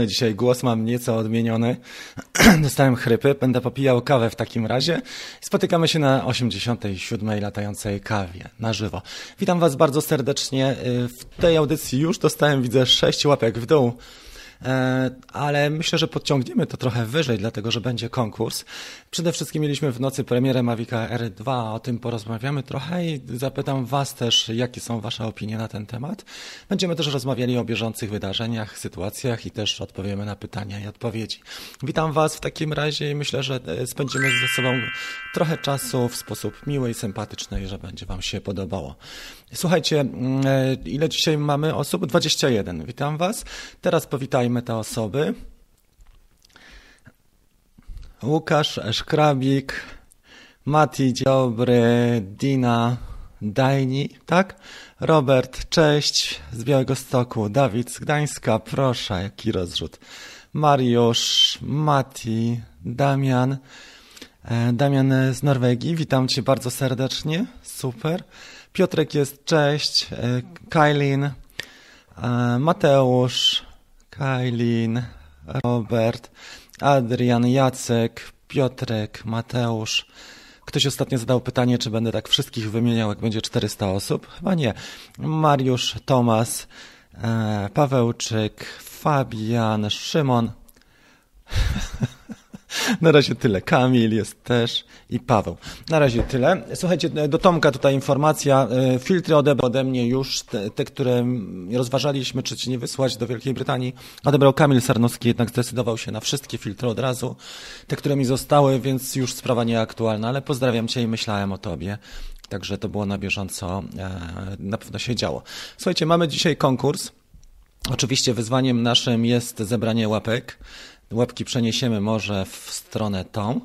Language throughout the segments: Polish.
Dzisiaj głos mam nieco odmieniony. Dostałem chrypy, będę popijał kawę w takim razie. Spotykamy się na 87. latającej kawie na żywo. Witam Was bardzo serdecznie. W tej audycji już dostałem, widzę, 6 łapek w dół. E, ale myślę, że podciągniemy to trochę wyżej, dlatego że będzie konkurs. Przede wszystkim mieliśmy w nocy premierę Mavica R2, o tym porozmawiamy trochę i zapytam Was też, jakie są Wasze opinie na ten temat. Będziemy też rozmawiali o bieżących wydarzeniach, sytuacjach i też odpowiemy na pytania i odpowiedzi. Witam Was w takim razie i myślę, że e, spędzimy ze sobą trochę czasu w sposób miły i sympatyczny i że będzie Wam się podobało. Słuchajcie, mm, e, ile dzisiaj mamy osób? 21. Witam Was. Teraz powitajmy te osoby. Łukasz Szkrabik, Mati, dzień dobry, Dina, Dajni, tak? Robert, cześć, z Białego Stoku, Dawid z Gdańska, proszę, jaki rozrzut. Mariusz, Mati, Damian, e, Damian z Norwegii, witam Cię bardzo serdecznie, super. Piotrek jest, cześć, e, Kailin, e, Mateusz, Kailin, Robert, Adrian, Jacek, Piotrek, Mateusz. Ktoś ostatnio zadał pytanie, czy będę tak wszystkich wymieniał, jak będzie 400 osób. Chyba nie. Mariusz, Tomas, e, Pawełczyk, Fabian, Szymon. Na razie tyle. Kamil jest też i Paweł. Na razie tyle. Słuchajcie, do Tomka tutaj informacja. E, filtry odebrał ode mnie już, te, te, które rozważaliśmy, czy ci nie wysłać do Wielkiej Brytanii. Odebrał Kamil Sarnowski, jednak zdecydował się na wszystkie filtry od razu. Te, które mi zostały, więc już sprawa nieaktualna, ale pozdrawiam Cię i myślałem o Tobie. Także to było na bieżąco, e, na pewno się działo. Słuchajcie, mamy dzisiaj konkurs. Oczywiście wyzwaniem naszym jest zebranie łapek. Łapki przeniesiemy może w stronę tą.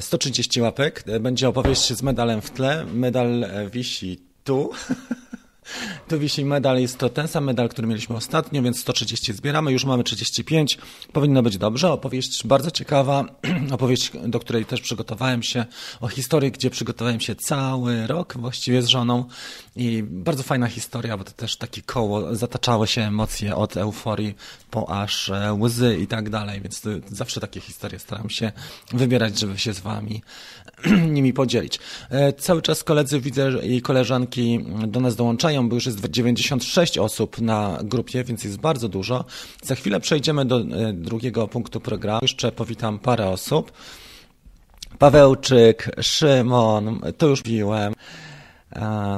130 łapek. Będzie opowieść z medalem w tle. Medal wisi tu. Tu wisi medal, jest to ten sam medal, który mieliśmy ostatnio, więc 130 zbieramy, już mamy 35, powinno być dobrze. Opowieść bardzo ciekawa, opowieść, do której też przygotowałem się, o historii, gdzie przygotowałem się cały rok właściwie z żoną. I bardzo fajna historia, bo to też takie koło, zataczały się emocje od euforii po aż e, łzy i tak dalej, więc zawsze takie historie staram się wybierać, żeby się z wami nimi podzielić. E, cały czas koledzy widzę i koleżanki do nas dołączają, bo już jest 96 osób na grupie, więc jest bardzo dużo. Za chwilę przejdziemy do e, drugiego punktu programu. Jeszcze powitam parę osób. Pawełczyk, Szymon, to już piłem.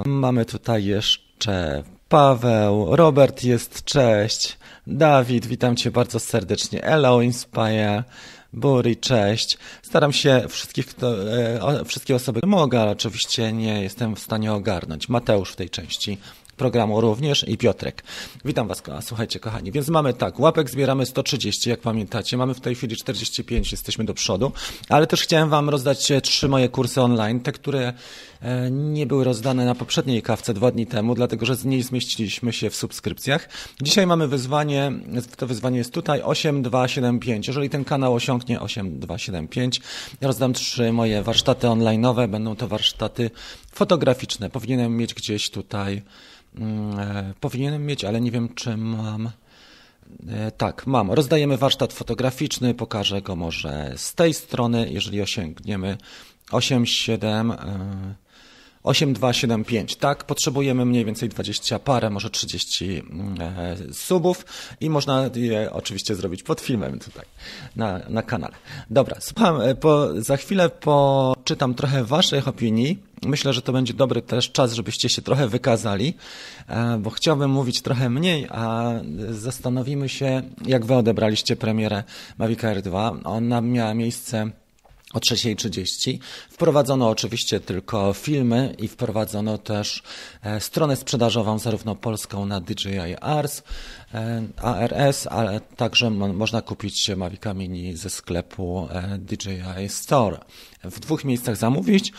Mamy tutaj jeszcze Paweł, Robert jest, cześć. Dawid, witam Cię bardzo serdecznie. Elo Inspire, Buri, cześć. Staram się wszystkich, kto, e, wszystkie osoby mogę, ale oczywiście nie jestem w stanie ogarnąć. Mateusz w tej części programu również i Piotrek. Witam Was, słuchajcie kochani. Więc mamy tak, łapek zbieramy 130, jak pamiętacie. Mamy w tej chwili 45, jesteśmy do przodu, ale też chciałem Wam rozdać e, trzy moje kursy online, te, które e, nie były rozdane na poprzedniej kawce dwa dni temu, dlatego że z niej zmieściliśmy się w subskrypcjach. Dzisiaj mamy wyzwanie, to wyzwanie jest tutaj 8275. Jeżeli ten kanał osiągnie 8275, ja rozdam trzy moje warsztaty online'owe, będą to warsztaty fotograficzne. Powinienem mieć gdzieś tutaj powinienem mieć, ale nie wiem, czy mam. E, tak, mam. Rozdajemy warsztat fotograficzny, pokażę go może z tej strony, jeżeli osiągniemy 8, 7, 8275, tak? Potrzebujemy mniej więcej 20 parę, może 30 e, subów i można je oczywiście zrobić pod filmem tutaj na, na kanale. Dobra, słucham, po, za chwilę poczytam trochę Waszych opinii Myślę, że to będzie dobry też czas, żebyście się trochę wykazali, e, bo chciałbym mówić trochę mniej, a zastanowimy się, jak wy odebraliście premierę Mavic R2. Ona miała miejsce o 3.30. Wprowadzono oczywiście tylko filmy i wprowadzono też e, stronę sprzedażową, zarówno polską na DJI Ars, e, ARS, ale także można kupić Mavica Mini ze sklepu e, DJI Store. W dwóch miejscach zamówić.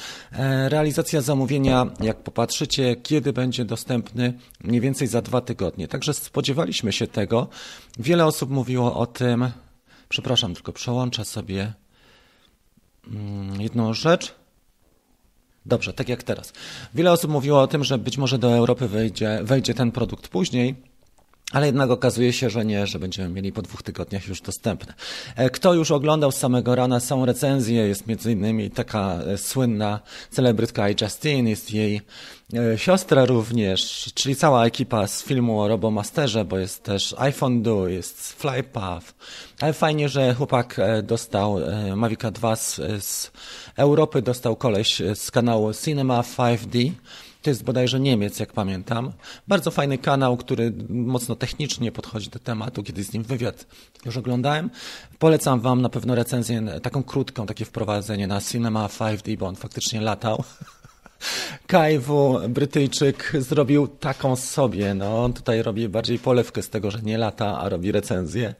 Realizacja zamówienia, jak popatrzycie, kiedy będzie dostępny, mniej więcej za dwa tygodnie. Także spodziewaliśmy się tego. Wiele osób mówiło o tym, przepraszam, tylko przełączę sobie jedną rzecz. Dobrze, tak jak teraz. Wiele osób mówiło o tym, że być może do Europy wejdzie, wejdzie ten produkt później. Ale jednak okazuje się, że nie, że będziemy mieli po dwóch tygodniach już dostępne. E, kto już oglądał z samego rana, są recenzje, jest między innymi taka e, słynna celebrytka i Justine, jest jej e, siostra również, czyli cała ekipa z filmu o Robomasterze, bo jest też iPhone Do, jest Flypath, ale fajnie, że chłopak dostał Mavica 2 z, z Europy, dostał koleś z kanału Cinema 5D, to jest bodajże Niemiec, jak pamiętam. Bardzo fajny kanał, który mocno technicznie podchodzi do tematu. Kiedyś z nim wywiad już oglądałem. Polecam Wam na pewno recenzję, taką krótką, takie wprowadzenie na Cinema 5D, bo on faktycznie latał. Kajwu, Brytyjczyk, zrobił taką sobie. No, on tutaj robi bardziej polewkę z tego, że nie lata, a robi recenzję.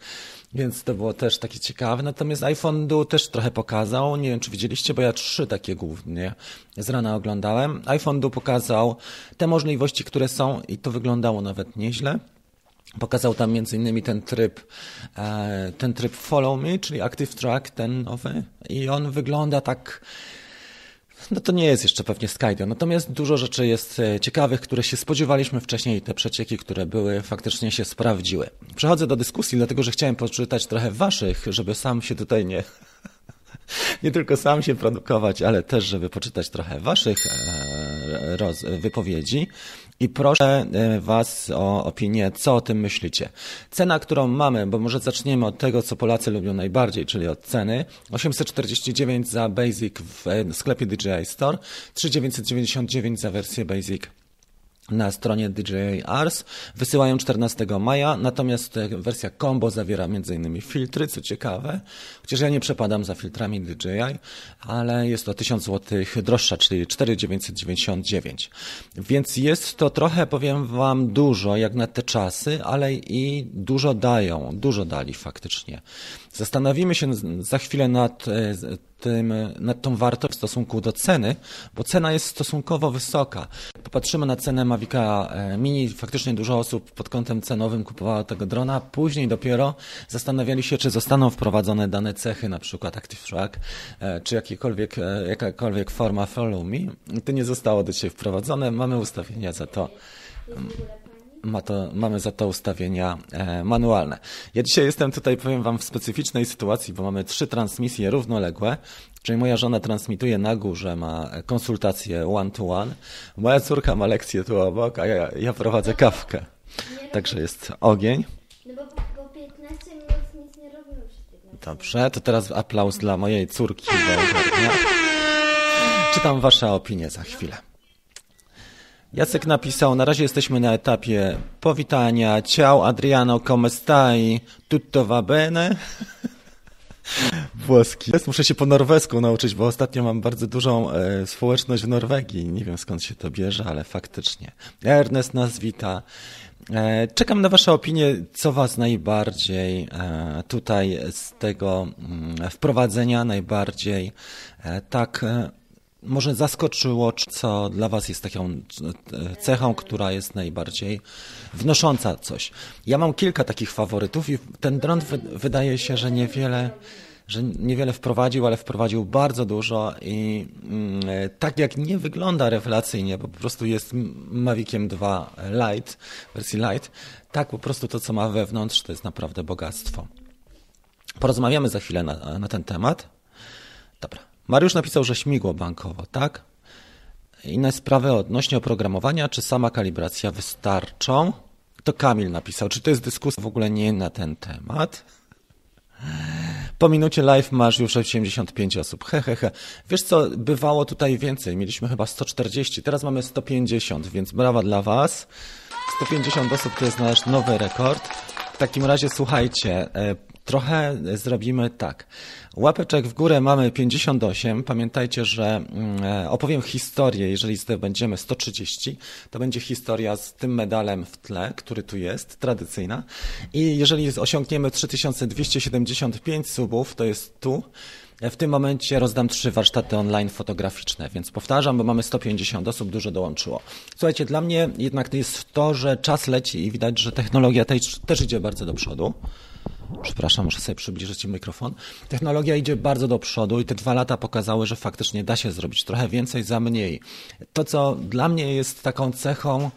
Więc to było też takie ciekawe. Natomiast iPhone Duo też trochę pokazał. Nie wiem, czy widzieliście, bo ja trzy takie głównie z rana oglądałem. iPhone Duo pokazał te możliwości, które są i to wyglądało nawet nieźle. Pokazał tam między innymi ten tryb, e, ten tryb Follow Me, czyli Active Track, ten nowy. I on wygląda tak no to nie jest jeszcze pewnie Skydio. Natomiast dużo rzeczy jest e, ciekawych, które się spodziewaliśmy wcześniej i te przecieki, które były, faktycznie się sprawdziły. Przechodzę do dyskusji, dlatego że chciałem poczytać trochę waszych, żeby sam się tutaj nie nie tylko sam się produkować, ale też, żeby poczytać trochę waszych e, wypowiedzi. I proszę e, Was o opinię, co o tym myślicie. Cena, którą mamy, bo może zaczniemy od tego, co Polacy lubią najbardziej, czyli od ceny. 849 za Basic w e, sklepie DJI Store, 3999 za wersję Basic na stronie DJI Ars. Wysyłają 14 maja, natomiast wersja combo zawiera m.in. filtry, co ciekawe, chociaż ja nie przepadam za filtrami DJI, ale jest to 1000 zł droższa, czyli 4999. Więc jest to trochę, powiem Wam, dużo jak na te czasy, ale i dużo dają, dużo dali faktycznie. Zastanowimy się za chwilę nad e, tym, nad tą wartością w stosunku do ceny, bo cena jest stosunkowo wysoka. Popatrzymy na cenę Mavica e, Mini, faktycznie dużo osób pod kątem cenowym kupowało tego drona, później dopiero zastanawiali się, czy zostaną wprowadzone dane cechy, na przykład Active Track, e, czy jakiekolwiek, jakakolwiek forma Follow Me. To nie zostało do dzisiaj wprowadzone, mamy ustawienia za to ma to, mamy za to ustawienia e, manualne. Ja dzisiaj jestem tutaj, powiem Wam, w specyficznej sytuacji, bo mamy trzy transmisje równoległe, czyli moja żona transmituje na górze, ma konsultację one-to-one, moja córka ma lekcję tu obok, a ja, ja prowadzę kawkę. Także jest ogień. No bo, bo 15 minut nic nie robimy Dobrze, to teraz aplauz dla mojej córki. Czytam Wasze opinie za chwilę. Jacek napisał, na razie jesteśmy na etapie powitania. Ciao Adriano, come stai? Tutto va bene? Włoski. Muszę się po norwesku nauczyć, bo ostatnio mam bardzo dużą e, społeczność w Norwegii. Nie wiem skąd się to bierze, ale faktycznie. Ernest nas wita. E, czekam na Wasze opinie, co Was najbardziej e, tutaj z tego mm, wprowadzenia najbardziej e, tak e, może zaskoczyło, co dla Was jest taką e, cechą, która jest najbardziej wnosząca coś. Ja mam kilka takich faworytów i ten dron wydaje się, że niewiele że niewiele wprowadził, ale wprowadził bardzo dużo i mm, e, tak jak nie wygląda rewelacyjnie, bo po prostu jest Maviciem 2 Lite, wersji Lite, tak po prostu to, co ma wewnątrz, to jest naprawdę bogactwo. Porozmawiamy za chwilę na, na ten temat. Dobra. Mariusz napisał, że śmigło bankowo, tak? Inne sprawy odnośnie oprogramowania, czy sama kalibracja wystarczą? To Kamil napisał, czy to jest dyskusja w ogóle nie na ten temat? Po minucie live masz już 85 osób. He, he, he. Wiesz co, bywało tutaj więcej. Mieliśmy chyba 140, teraz mamy 150, więc brawa dla Was. 150 osób to jest nasz nowy rekord. W takim razie słuchajcie, e, trochę zrobimy tak. Łapeczek w górę mamy 58. Pamiętajcie, że mm, e, opowiem historię. Jeżeli zdobędziemy 130, to będzie historia z tym medalem w tle, który tu jest, tradycyjna. I jeżeli osiągniemy 3275 subów, to jest tu, W tym momencie rozdam trzy warsztaty online fotograficzne, więc powtarzam, bo mamy 150 osób, dużo dołączyło. Słuchajcie, dla mnie jednak to jest to, że czas leci i widać, że technologia też, też idzie bardzo do przodu. Przepraszam, muszę sobie przybliżyć mikrofon. Technologia idzie bardzo do przodu i te dwa lata pokazały, że faktycznie da się zrobić trochę więcej za mniej. To, co dla mnie jest taką cechą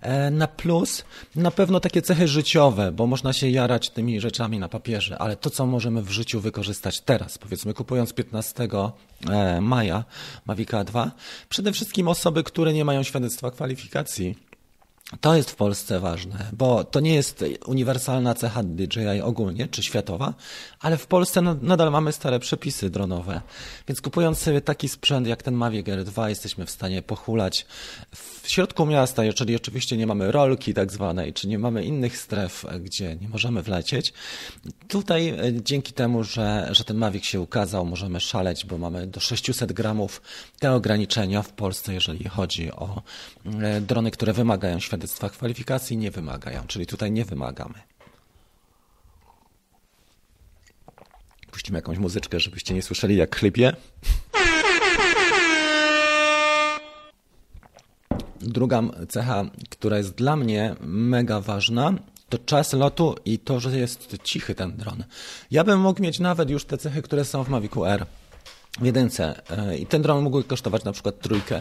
e, na plus, na pewno takie cechy życiowe, bo można się jarać tymi rzeczami na papierze, ale to, co możemy w życiu wykorzystać teraz, powiedzmy kupując 15 e, maja Mavica 2, przede wszystkim osoby, które nie mają świadectwa kwalifikacji, to jest w Polsce ważne, bo to nie jest uniwersalna cecha DJI ogólnie, czy światowa, ale w Polsce nadal mamy stare przepisy dronowe. Więc kupując sobie taki sprzęt jak ten Mavic Air 2, jesteśmy w stanie pochulać w środku miasta, jeżeli oczywiście nie mamy rolki tak zwanej, czy nie mamy innych stref, gdzie nie możemy wlecieć. Tutaj e, dzięki temu, że, że ten Mavic się ukazał, możemy szaleć, bo mamy do 600 gramów te ograniczenia w Polsce, jeżeli chodzi o e, drony, które wymagają świadectwa kwalifikacji nie wymagają, czyli tutaj nie wymagamy. Puścimy jakąś muzyczkę, żebyście nie słyszeli jak chlipie. Druga cecha, która jest dla mnie mega ważna, to czas lotu i to, że jest cichy ten dron. Ja bym mógł mieć nawet już te cechy, które są w Mavicu R w jedynce. E, I ten dron mógł kosztować na przykład trójkę.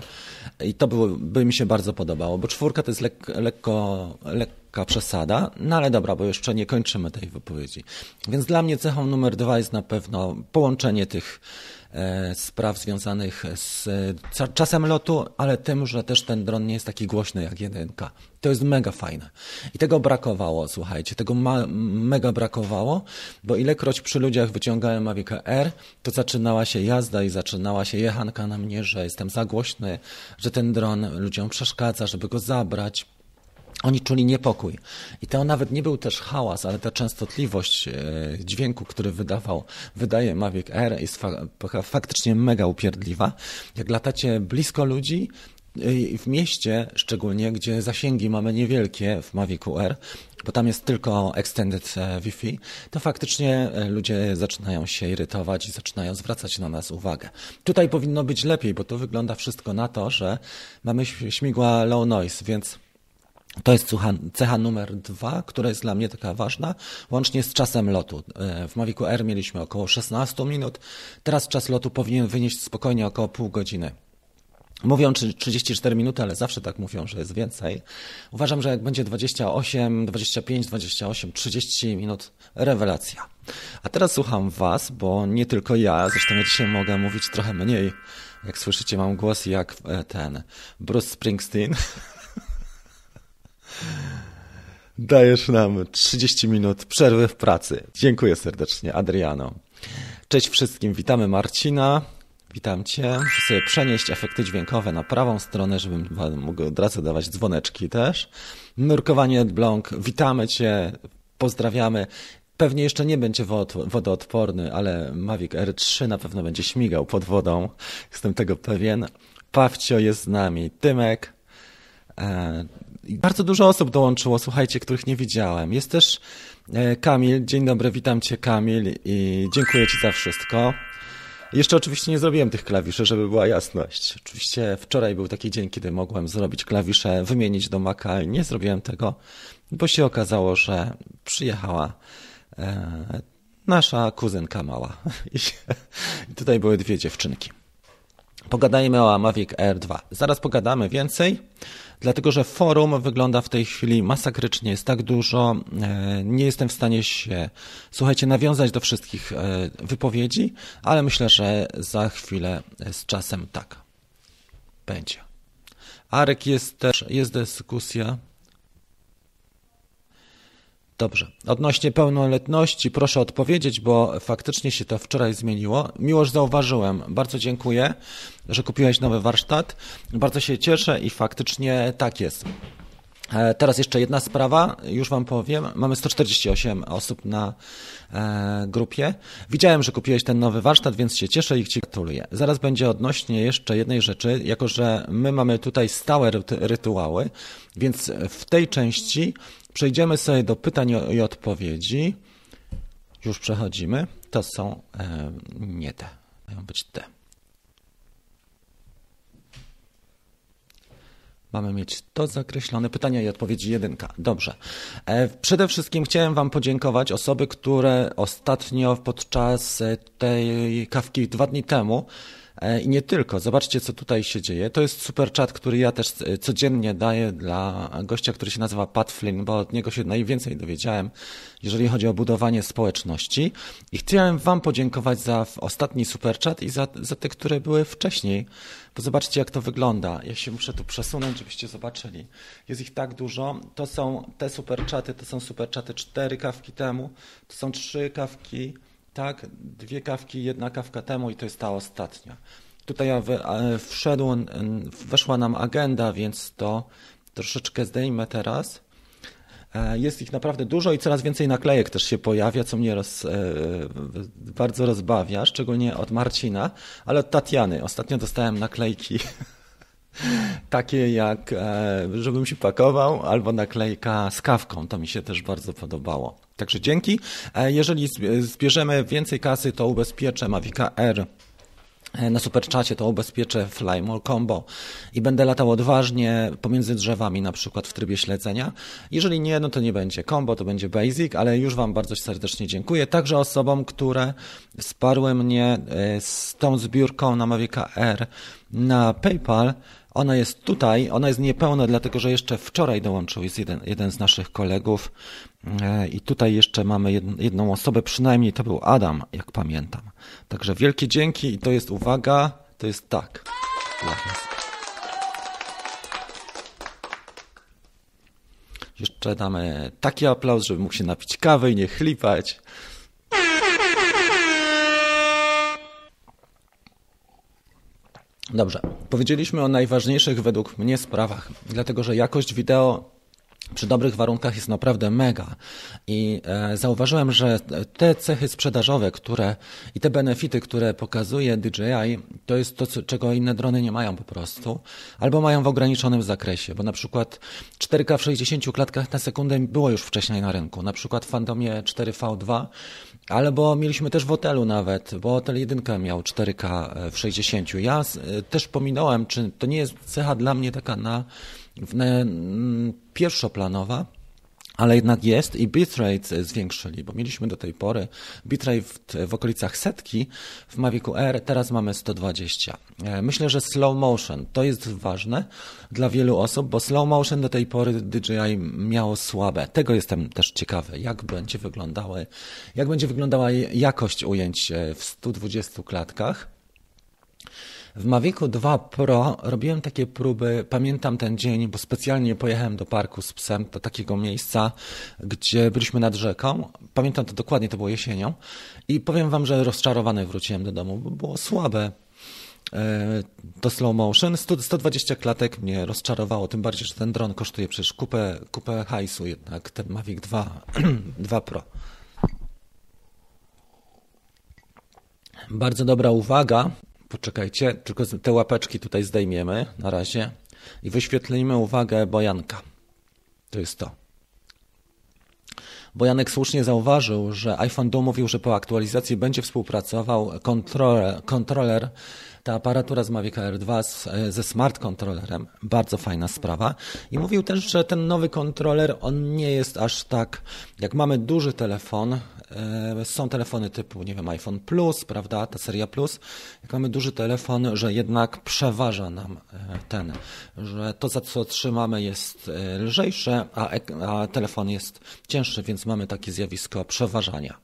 I to by, by mi się bardzo podobało, bo czwórka to jest lek, lekko, lekka przesada. No ale dobra, bo jeszcze nie kończymy tej wypowiedzi. Więc dla mnie cechą numer dwa jest na pewno połączenie tych spraw związanych z czasem lotu, ale tym, że też ten dron nie jest taki głośny jak jedynka. To jest mega fajne. I tego brakowało, słuchajcie, tego mega brakowało, bo ilekroć przy ludziach wyciągałem Mavic R, to zaczynała się jazda i zaczynała się jechanka na mnie, że jestem za głośny, że ten dron ludziom przeszkadza, żeby go zabrać. Oni czuli niepokój. I to nawet nie był też hałas, ale ta częstotliwość e, dźwięku, który wydawał, wydaje Mavic Air jest faktycznie mega upierdliwa. Jak latacie blisko ludzi, e, w mieście szczególnie, gdzie zasięgi mamy niewielkie w Mavicu R, bo tam jest tylko extended e, Wi-Fi, to faktycznie ludzie zaczynają się irytować i zaczynają zwracać na nas uwagę. Tutaj powinno być lepiej, bo to wygląda wszystko na to, że mamy śmigła low noise, więc to jest cecha numer dwa, która jest dla mnie taka ważna, łącznie z czasem lotu. E, w Mavicu R mieliśmy około 16 minut, teraz czas lotu powinien wynieść spokojnie około pół godziny. Mówią 34 minuty, ale zawsze tak mówią, że jest więcej. Uważam, że jak będzie 28, 25, 28, 30 minut, rewelacja. A teraz słucham Was, bo nie tylko ja, zresztą ja dzisiaj mogę mówić trochę mniej. Jak słyszycie, mam głos jak e, ten Bruce Springsteen. Dajesz nam 30 minut przerwy w pracy. Dziękuję serdecznie, Adriano. Cześć wszystkim, witamy Marcina. Witam Cię. Muszę sobie przenieść efekty dźwiękowe na prawą stronę, żebym mógł od razu dawać dzwoneczki też. Nurkowanie Blanc, witamy Cię, pozdrawiamy. Pewnie jeszcze nie będzie wodoodporny, ale Mavic R3 na pewno będzie śmigał pod wodą. Jestem tego pewien. Pawcio jest z nami. Tymek. Bardzo dużo osób dołączyło, słuchajcie, których nie widziałem. Jest też e, Kamil. Dzień dobry, witam Cię Kamil i dziękuję Ci za wszystko. Jeszcze oczywiście nie zrobiłem tych klawiszy, żeby była jasność. Oczywiście wczoraj był taki dzień, kiedy mogłem zrobić klawisze, wymienić do Maca, nie zrobiłem tego, bo się okazało, że przyjechała e, nasza kuzynka mała. I tutaj były dwie dziewczynki. Pogadajmy o Mavic Air 2. Zaraz pogadamy więcej dlatego że forum wygląda w tej chwili masakrycznie, jest tak dużo, e, nie jestem w stanie się, słuchajcie, nawiązać do wszystkich e, wypowiedzi, ale myślę, że za chwilę z czasem tak będzie. Arek jest też, jest dyskusja. Dobrze. Odnośnie pełnoletności proszę odpowiedzieć, bo faktycznie się to wczoraj zmieniło. Miłoż zauważyłem. Bardzo dziękuję, że kupiłeś nowy warsztat. Bardzo się cieszę i faktycznie tak jest. E, teraz jeszcze jedna sprawa, już Wam powiem. Mamy 148 osób na e, grupie. Widziałem, że kupiłeś ten nowy warsztat, więc się cieszę i Ci gratuluję. Zaraz będzie odnośnie jeszcze jednej rzeczy, jako że my mamy tutaj stałe rytuały, więc w tej części Przejdziemy sobie do pytań i odpowiedzi. Już przechodzimy. To są e, nie te. powinno być T. Mamy mieć to zakreślone. Pytania i odpowiedzi jedynka. Dobrze. E, przede wszystkim chciałem Wam podziękować osoby, które ostatnio podczas tej kawki dwa dni temu I nie tylko. Zobaczcie, co tutaj się dzieje. To jest super chat, który ja też e, codziennie daję dla gościa, który się nazywa Pat Flynn, bo od niego się najwięcej dowiedziałem, jeżeli chodzi o budowanie społeczności. I chciałem Wam podziękować za ostatni super chat i za, za te, które były wcześniej. Bo zobaczcie, jak to wygląda. Ja się muszę tu przesunąć, żebyście zobaczyli. Jest ich tak dużo. To są te super chaty, to są super chaty cztery kawki temu, to są trzy kawki tak, dwie kawki, jedna kawka temu i to jest ta ostatnia. Tutaj wszedł, weszła nam agenda, więc to troszeczkę zdejmę teraz. E, jest ich naprawdę dużo i coraz więcej naklejek też się pojawia, co mnie roz, e, bardzo rozbawia, szczególnie od Marcina, ale od Tatiany. Ostatnio dostałem naklejki takie jak e, żebym się pakował, albo naklejka z kawką. To mi się też bardzo podobało. Także dzięki. E, jeżeli zbierzemy więcej kasy, to ubezpieczę Mavica R e, na superczacie to ubezpieczę Flymall Combo i będę latał odważnie pomiędzy drzewami, na przykład w trybie śledzenia. Jeżeli nie, no to nie będzie combo, to będzie basic, ale już Wam bardzo serdecznie dziękuję. Także osobom, które wsparły mnie z tą zbiórką na Mavica R na PayPal. Ona jest tutaj, ona jest niepełna, dlatego że jeszcze wczoraj dołączył jest jeden, jeden z naszych kolegów e, i tutaj jeszcze mamy jedną osobę, przynajmniej to był Adam, jak pamiętam. Także wielkie dzięki i to jest uwaga, to jest tak. Jeszcze damy taki aplauz, żeby mógł się napić kawy i nie chlipać. Dobrze, powiedzieliśmy o najważniejszych według mnie sprawach, dlatego że jakość wideo przy dobrych warunkach jest naprawdę mega. I e, zauważyłem, że te cechy sprzedażowe, które i te benefity, które pokazuje DJI, to jest to, czego inne drony nie mają po prostu, albo mają w ograniczonym zakresie, bo na przykład 4K w 60 klatkach na sekundę było już wcześniej na rynku, na przykład w Fandomie 4V2 Albo mieliśmy też w hotelu nawet, bo hotel jedynka miał 4K w 60. Ja e, też pominąłem, czy to nie jest cecha dla mnie taka na, na pierwszoplanowa, ale jednak jest i bitrate zwiększyli, bo mieliśmy do tej pory bitrate w, w, okolicach setki w Mavicu R, teraz mamy 120. E, myślę, że slow motion to jest ważne dla wielu osób, bo slow motion do tej pory DJI miało słabe. Tego jestem też ciekawy, jak będzie wyglądały, jak będzie wyglądała jakość ujęć e, w 120 klatkach. W Mavicu 2 Pro robiłem takie próby, pamiętam ten dzień, bo specjalnie pojechałem do parku z psem, do takiego miejsca, gdzie byliśmy nad rzeką. Pamiętam to dokładnie, to było jesienią. I powiem wam, że rozczarowany wróciłem do domu, bo było słabe e, to slow motion. 100, 120 klatek mnie rozczarowało, tym bardziej, że ten dron kosztuje przecież kupę, kupę hajsu jednak, ten Mavic 2, 2 Pro. Bardzo dobra uwaga. Poczekajcie, tylko te łapeczki tutaj zdejmiemy na razie i wyświetlimy uwagę Bojanka. To jest to. Bojanek słusznie zauważył, że iPhone Do mówił, że po aktualizacji będzie współpracował kontroler, kontroler ta aparatura z Mavic Air 2 z, ze smart kontrolerem, bardzo fajna sprawa. I mówił też, że ten nowy kontroler, on nie jest aż tak, jak mamy duży telefon, e, są telefony typu, nie wiem, iPhone Plus, prawda, ta seria Plus, jak mamy duży telefon, że jednak przeważa nam e, ten, że to za co trzymamy jest e, lżejsze, a, a telefon jest cięższy, więc mamy takie zjawisko przeważania.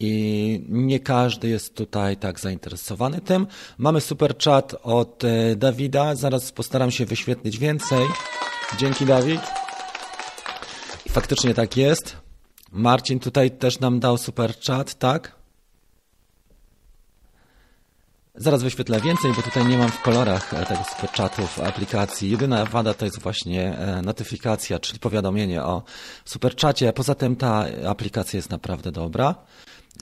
I nie każdy jest tutaj tak zainteresowany tym. Mamy super chat od e, Dawida. Zaraz postaram się wyświetlić więcej. Dzięki, Dawid. Faktycznie tak jest. Marcin tutaj też nam dał super chat, tak? Zaraz wyświetlę więcej, bo tutaj nie mam w kolorach e, tego superchatu w aplikacji. Jedyna wada to jest właśnie e, notyfikacja, czyli powiadomienie o superczacie. Poza tym ta aplikacja jest naprawdę dobra.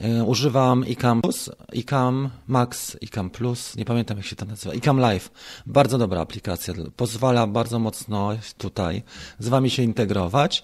E, używam iCam Plus, iCam Max, iCam Plus, nie pamiętam jak się to nazywa, iCam Live. Bardzo dobra aplikacja, pozwala bardzo mocno tutaj z Wami się integrować.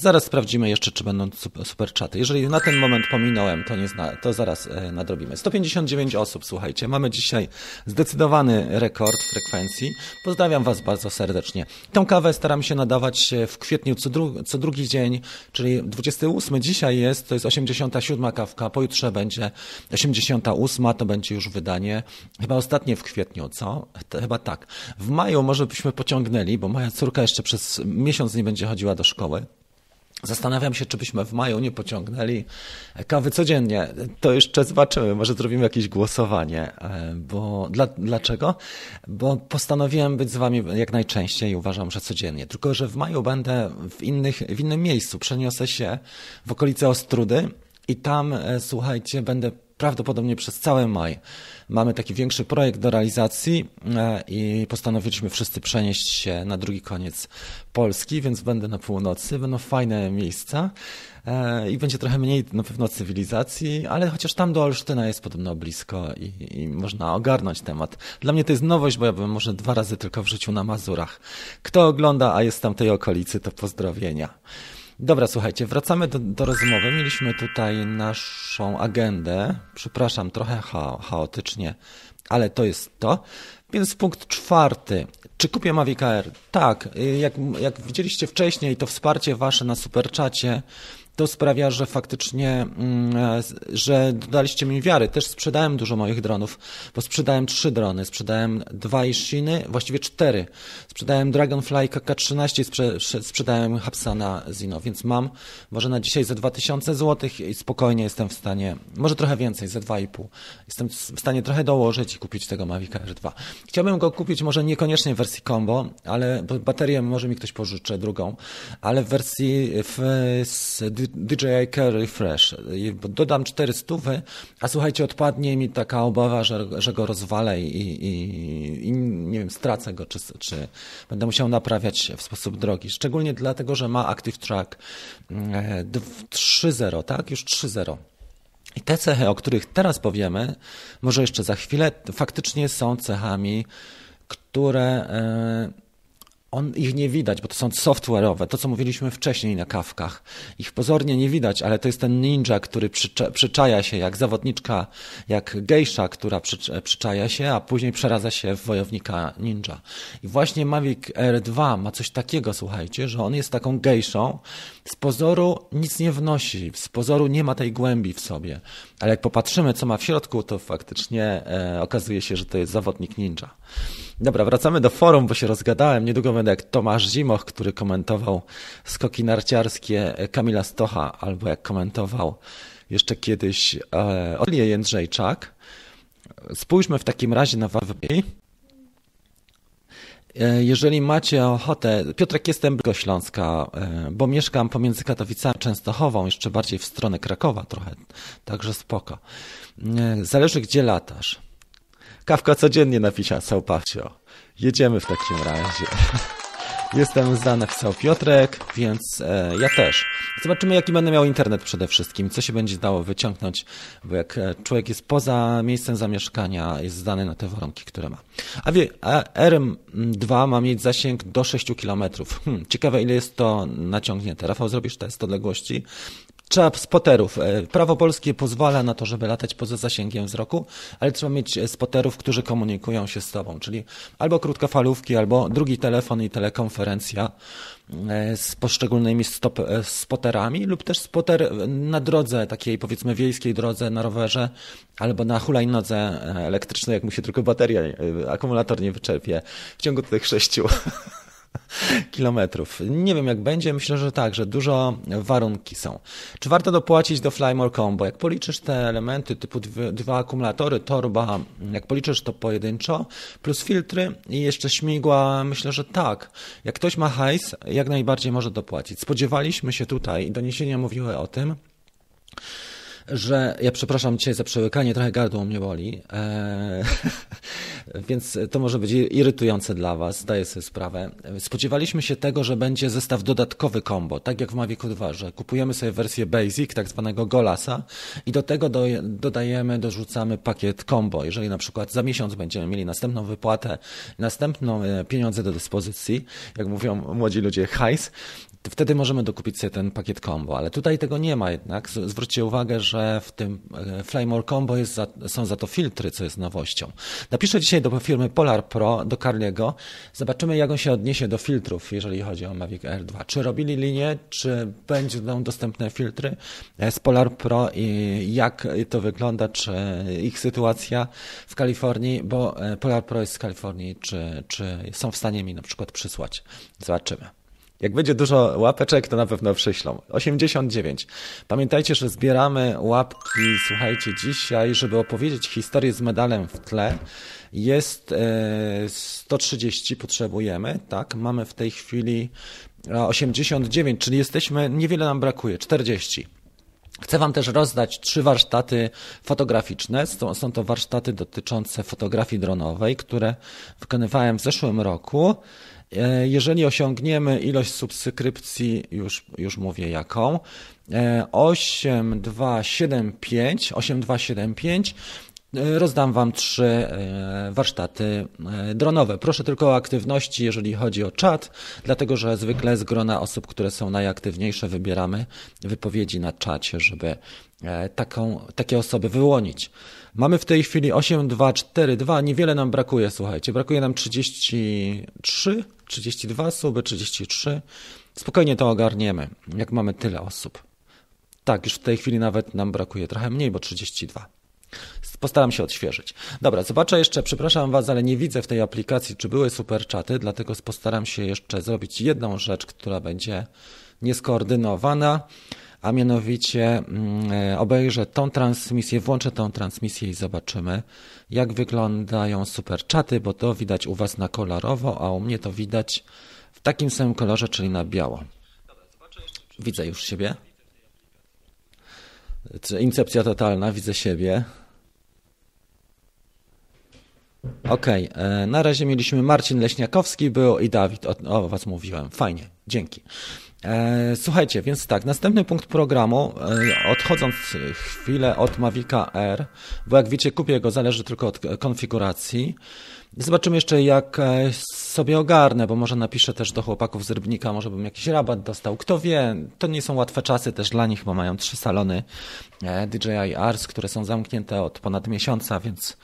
Zaraz sprawdzimy jeszcze, czy będą super czaty. Jeżeli na ten moment pominąłem, to, nie zna, to zaraz e, nadrobimy. 159 osób, słuchajcie. Mamy dzisiaj zdecydowany rekord frekwencji. Pozdrawiam Was bardzo serdecznie. Tą kawę staram się nadawać w kwietniu co, dru co drugi dzień, czyli 28 dzisiaj jest, to jest 87 kawka, pojutrze będzie 88, to będzie już wydanie. Chyba ostatnie w kwietniu, co? Chyba tak. W maju może byśmy pociągnęli, bo moja córka jeszcze przez miesiąc nie będzie chodziła do szkoły. Zastanawiam się, czy byśmy w maju nie pociągnęli kawy codziennie. To jeszcze zobaczymy, może zrobimy jakieś głosowanie. E, bo dla, dlaczego? Bo postanowiłem być z wami jak najczęściej i uważam, że codziennie. Tylko, że w maju będę w, innych, w innym miejscu. Przeniosę się w okolice Ostrudy i tam, e, słuchajcie, będę prawdopodobnie przez cały maj. Mamy taki większy projekt do realizacji e, i postanowiliśmy wszyscy przenieść się na drugi koniec Polski, więc będę na północy. Będą fajne miejsca e, i będzie trochę mniej na pewno cywilizacji, ale chociaż tam do Olsztyna jest podobno blisko i, i można ogarnąć temat. Dla mnie to jest nowość, bo ja byłem może dwa razy tylko w życiu na Mazurach. Kto ogląda, a jest tam tej okolicy, to pozdrowienia. Dobra, słuchajcie, wracamy do, do rozmowy. Mieliśmy tutaj naszą agendę. Przepraszam, trochę cha chaotycznie, ale to jest to. Więc punkt czwarty. Czy kupię Mavic Air? Tak. Jak, jak widzieliście wcześniej, to wsparcie wasze na superczacie to sprawia, że faktycznie, mm, e, że dodaliście mi wiary. Też sprzedałem dużo moich dronów, bo sprzedałem trzy drony, sprzedałem dwa Ishiny, właściwie cztery. Sprzedałem Dragonfly KK-13, sprze sprzedałem Hapsana Zino, więc mam może na dzisiaj za 2000 zł i spokojnie jestem w stanie, może trochę więcej, za 2,5. Jestem w stanie trochę dołożyć i kupić tego Mavic Air 2. Chciałbym go kupić może niekoniecznie w wersji combo, ale baterię może mi ktoś pożyczy, drugą, ale w wersji w, z DJI Care Refresh. Dodam 400, a słuchajcie, odpadnie mi taka obawa, że, że go rozwalę i, i, i nie wiem, stracę go, czy, czy będę musiał naprawiać w sposób drogi. Szczególnie dlatego, że ma Active Track 3.0, e, tak? Już 3.0. I te cechy, o których teraz powiemy, może jeszcze za chwilę, faktycznie są cechami, które e, on, ich nie widać, bo to są software'owe, to co mówiliśmy wcześniej na kawkach. Ich pozornie nie widać, ale to jest ten ninja, który przycza, przyczaja się jak zawodniczka, jak gejsza, która przy, przyczaja się, a później przeradza się w wojownika ninja. I właśnie Mavic r 2 ma coś takiego, słuchajcie, że on jest taką gejszą, z pozoru nic nie wnosi, z pozoru nie ma tej głębi w sobie, ale jak popatrzymy, co ma w środku, to faktycznie e, okazuje się, że to jest zawodnik ninja. Dobra, wracamy do forum, bo się rozgadałem. Niedługo będę jak Tomasz Zimoch, który komentował skoki narciarskie Kamila Stocha, albo jak komentował jeszcze kiedyś e, Olię Jędrzejczak. Spójrzmy w takim razie na Wawy. E, jeżeli macie ochotę, Piotrek jestem blisko Śląska, e, bo mieszkam pomiędzy Katowicami a Częstochową, jeszcze bardziej w stronę Krakowa trochę, także spoko. E, zależy gdzie latasz. Kawka codziennie napisał Pawcio. Jedziemy w takim razie. Jestem zdany, napisał Piotrek, więc e, ja też. Zobaczymy, jaki będę miał internet przede wszystkim, co się będzie dało wyciągnąć, bo jak e, człowiek jest poza miejscem zamieszkania, jest zdany na te warunki, które ma. A wie, RM2 ma mieć zasięg do 6 km. Hmm, ciekawe, ile jest to naciągnięte. Rafał, zrobisz test odległości? Trzeba spoterów. E, prawo polskie pozwala na to, żeby latać poza zasięgiem wzroku, ale trzeba mieć e, spoterów, którzy komunikują się z tobą, czyli albo krótkofalówki, albo drugi telefon i telekonferencja e, z poszczególnymi stop, spoterami lub też spoter na drodze, takiej powiedzmy wiejskiej drodze na rowerze albo na hulajnodze elektrycznej, jak mu się tylko bateria, akumulator nie wyczerpie w ciągu tych sześciu kilometrów. Nie wiem jak będzie, myślę, że tak, że dużo warunki są. Czy warto dopłacić do Flymore Combo? Jak policzysz te elementy typu dwa akumulatory, torba, jak policzysz to pojedynczo, plus filtry i jeszcze śmigła, myślę, że tak. Jak ktoś ma hajs, jak najbardziej może dopłacić. Spodziewaliśmy się tutaj, i doniesienia mówiły o tym, że ja przepraszam Cię za przełykanie, trochę gardło mnie boli, eee, więc to może być irytujące dla Was, zdaję sobie sprawę. Spodziewaliśmy się tego, że będzie zestaw dodatkowy combo, tak jak w Mavicu 2, że kupujemy sobie wersję Basic, tak zwanego Golasa i do tego do, dodajemy, dorzucamy pakiet combo. Jeżeli na przykład za miesiąc będziemy mieli następną wypłatę, następną e, pieniądze do dyspozycji, jak mówią młodzi ludzie, hajs, wtedy możemy dokupić sobie ten pakiet combo, ale tutaj tego nie ma jednak. Zwróćcie uwagę, że w tym e, Flymore Combo jest za, są za to filtry, co jest nowością. Napiszę dzisiaj do firmy Polar Pro, do Carliego, zobaczymy jak on się odniesie do filtrów, jeżeli chodzi o Mavic Air 2. Czy robili linię, czy będą dostępne filtry z Polar Pro i jak to wygląda, czy ich sytuacja w Kalifornii, bo e, Polar Pro jest z Kalifornii, czy, czy są w stanie mi na przykład przysłać. Zobaczymy. Jak będzie dużo łapeczek, to na pewno przyślą. 89. Pamiętajcie, że zbieramy łapki, słuchajcie, dzisiaj, żeby opowiedzieć historię z medalem w tle. Jest 130, e, potrzebujemy, tak? Mamy w tej chwili 89, czyli jesteśmy, niewiele nam brakuje, 40. Chcę Wam też rozdać trzy warsztaty fotograficzne. Są to warsztaty dotyczące fotografii dronowej, które wykonywałem w zeszłym roku. E, jeżeli osiągniemy ilość subskrypcji, już, już mówię jaką, 8275, e, 8275, e, rozdam Wam trzy warsztaty dronowe. Proszę tylko o aktywności, jeżeli chodzi o czat, dlatego że zwykle z grona osób, które są najaktywniejsze, wybieramy wypowiedzi na czacie, żeby taką, takie osoby wyłonić. Mamy w tej chwili 8, 2, 4, 2. Niewiele nam brakuje, słuchajcie. Brakuje nam 33, 32 suby, 33. Spokojnie to ogarniemy, jak mamy tyle osób. Tak, już w tej chwili nawet nam brakuje trochę mniej, bo 32. Postaram się odświeżyć. Dobra, zobaczę jeszcze, przepraszam Was, ale nie widzę w tej aplikacji, czy były super czaty, dlatego postaram się jeszcze zrobić jedną rzecz, która będzie nieskoordynowana a mianowicie mm, e, obejrzę tą transmisję, włączę tą transmisję i zobaczymy, jak wyglądają super czaty, bo to widać u Was na kolorowo, a u mnie to widać w takim samym kolorze, czyli na biało. Widzę już siebie. Incepcja totalna, widzę siebie. Okay. E, na razie mieliśmy Marcin Leśniakowski, był i Dawid, o, o was mówiłem. Fajnie, dzięki. E, słuchajcie, więc tak, następny punkt programu, e, odchodząc chwilę od Mavica R, bo jak wiecie, kupię go, zależy tylko od konfiguracji. Zobaczymy jeszcze, jak e, sobie ogarnę, bo może napiszę też do chłopaków z Rybnika, może bym jakiś rabat dostał. Kto wie, to nie są łatwe czasy też dla nich, bo mają trzy salony DJI Ars, które są zamknięte od ponad miesiąca, więc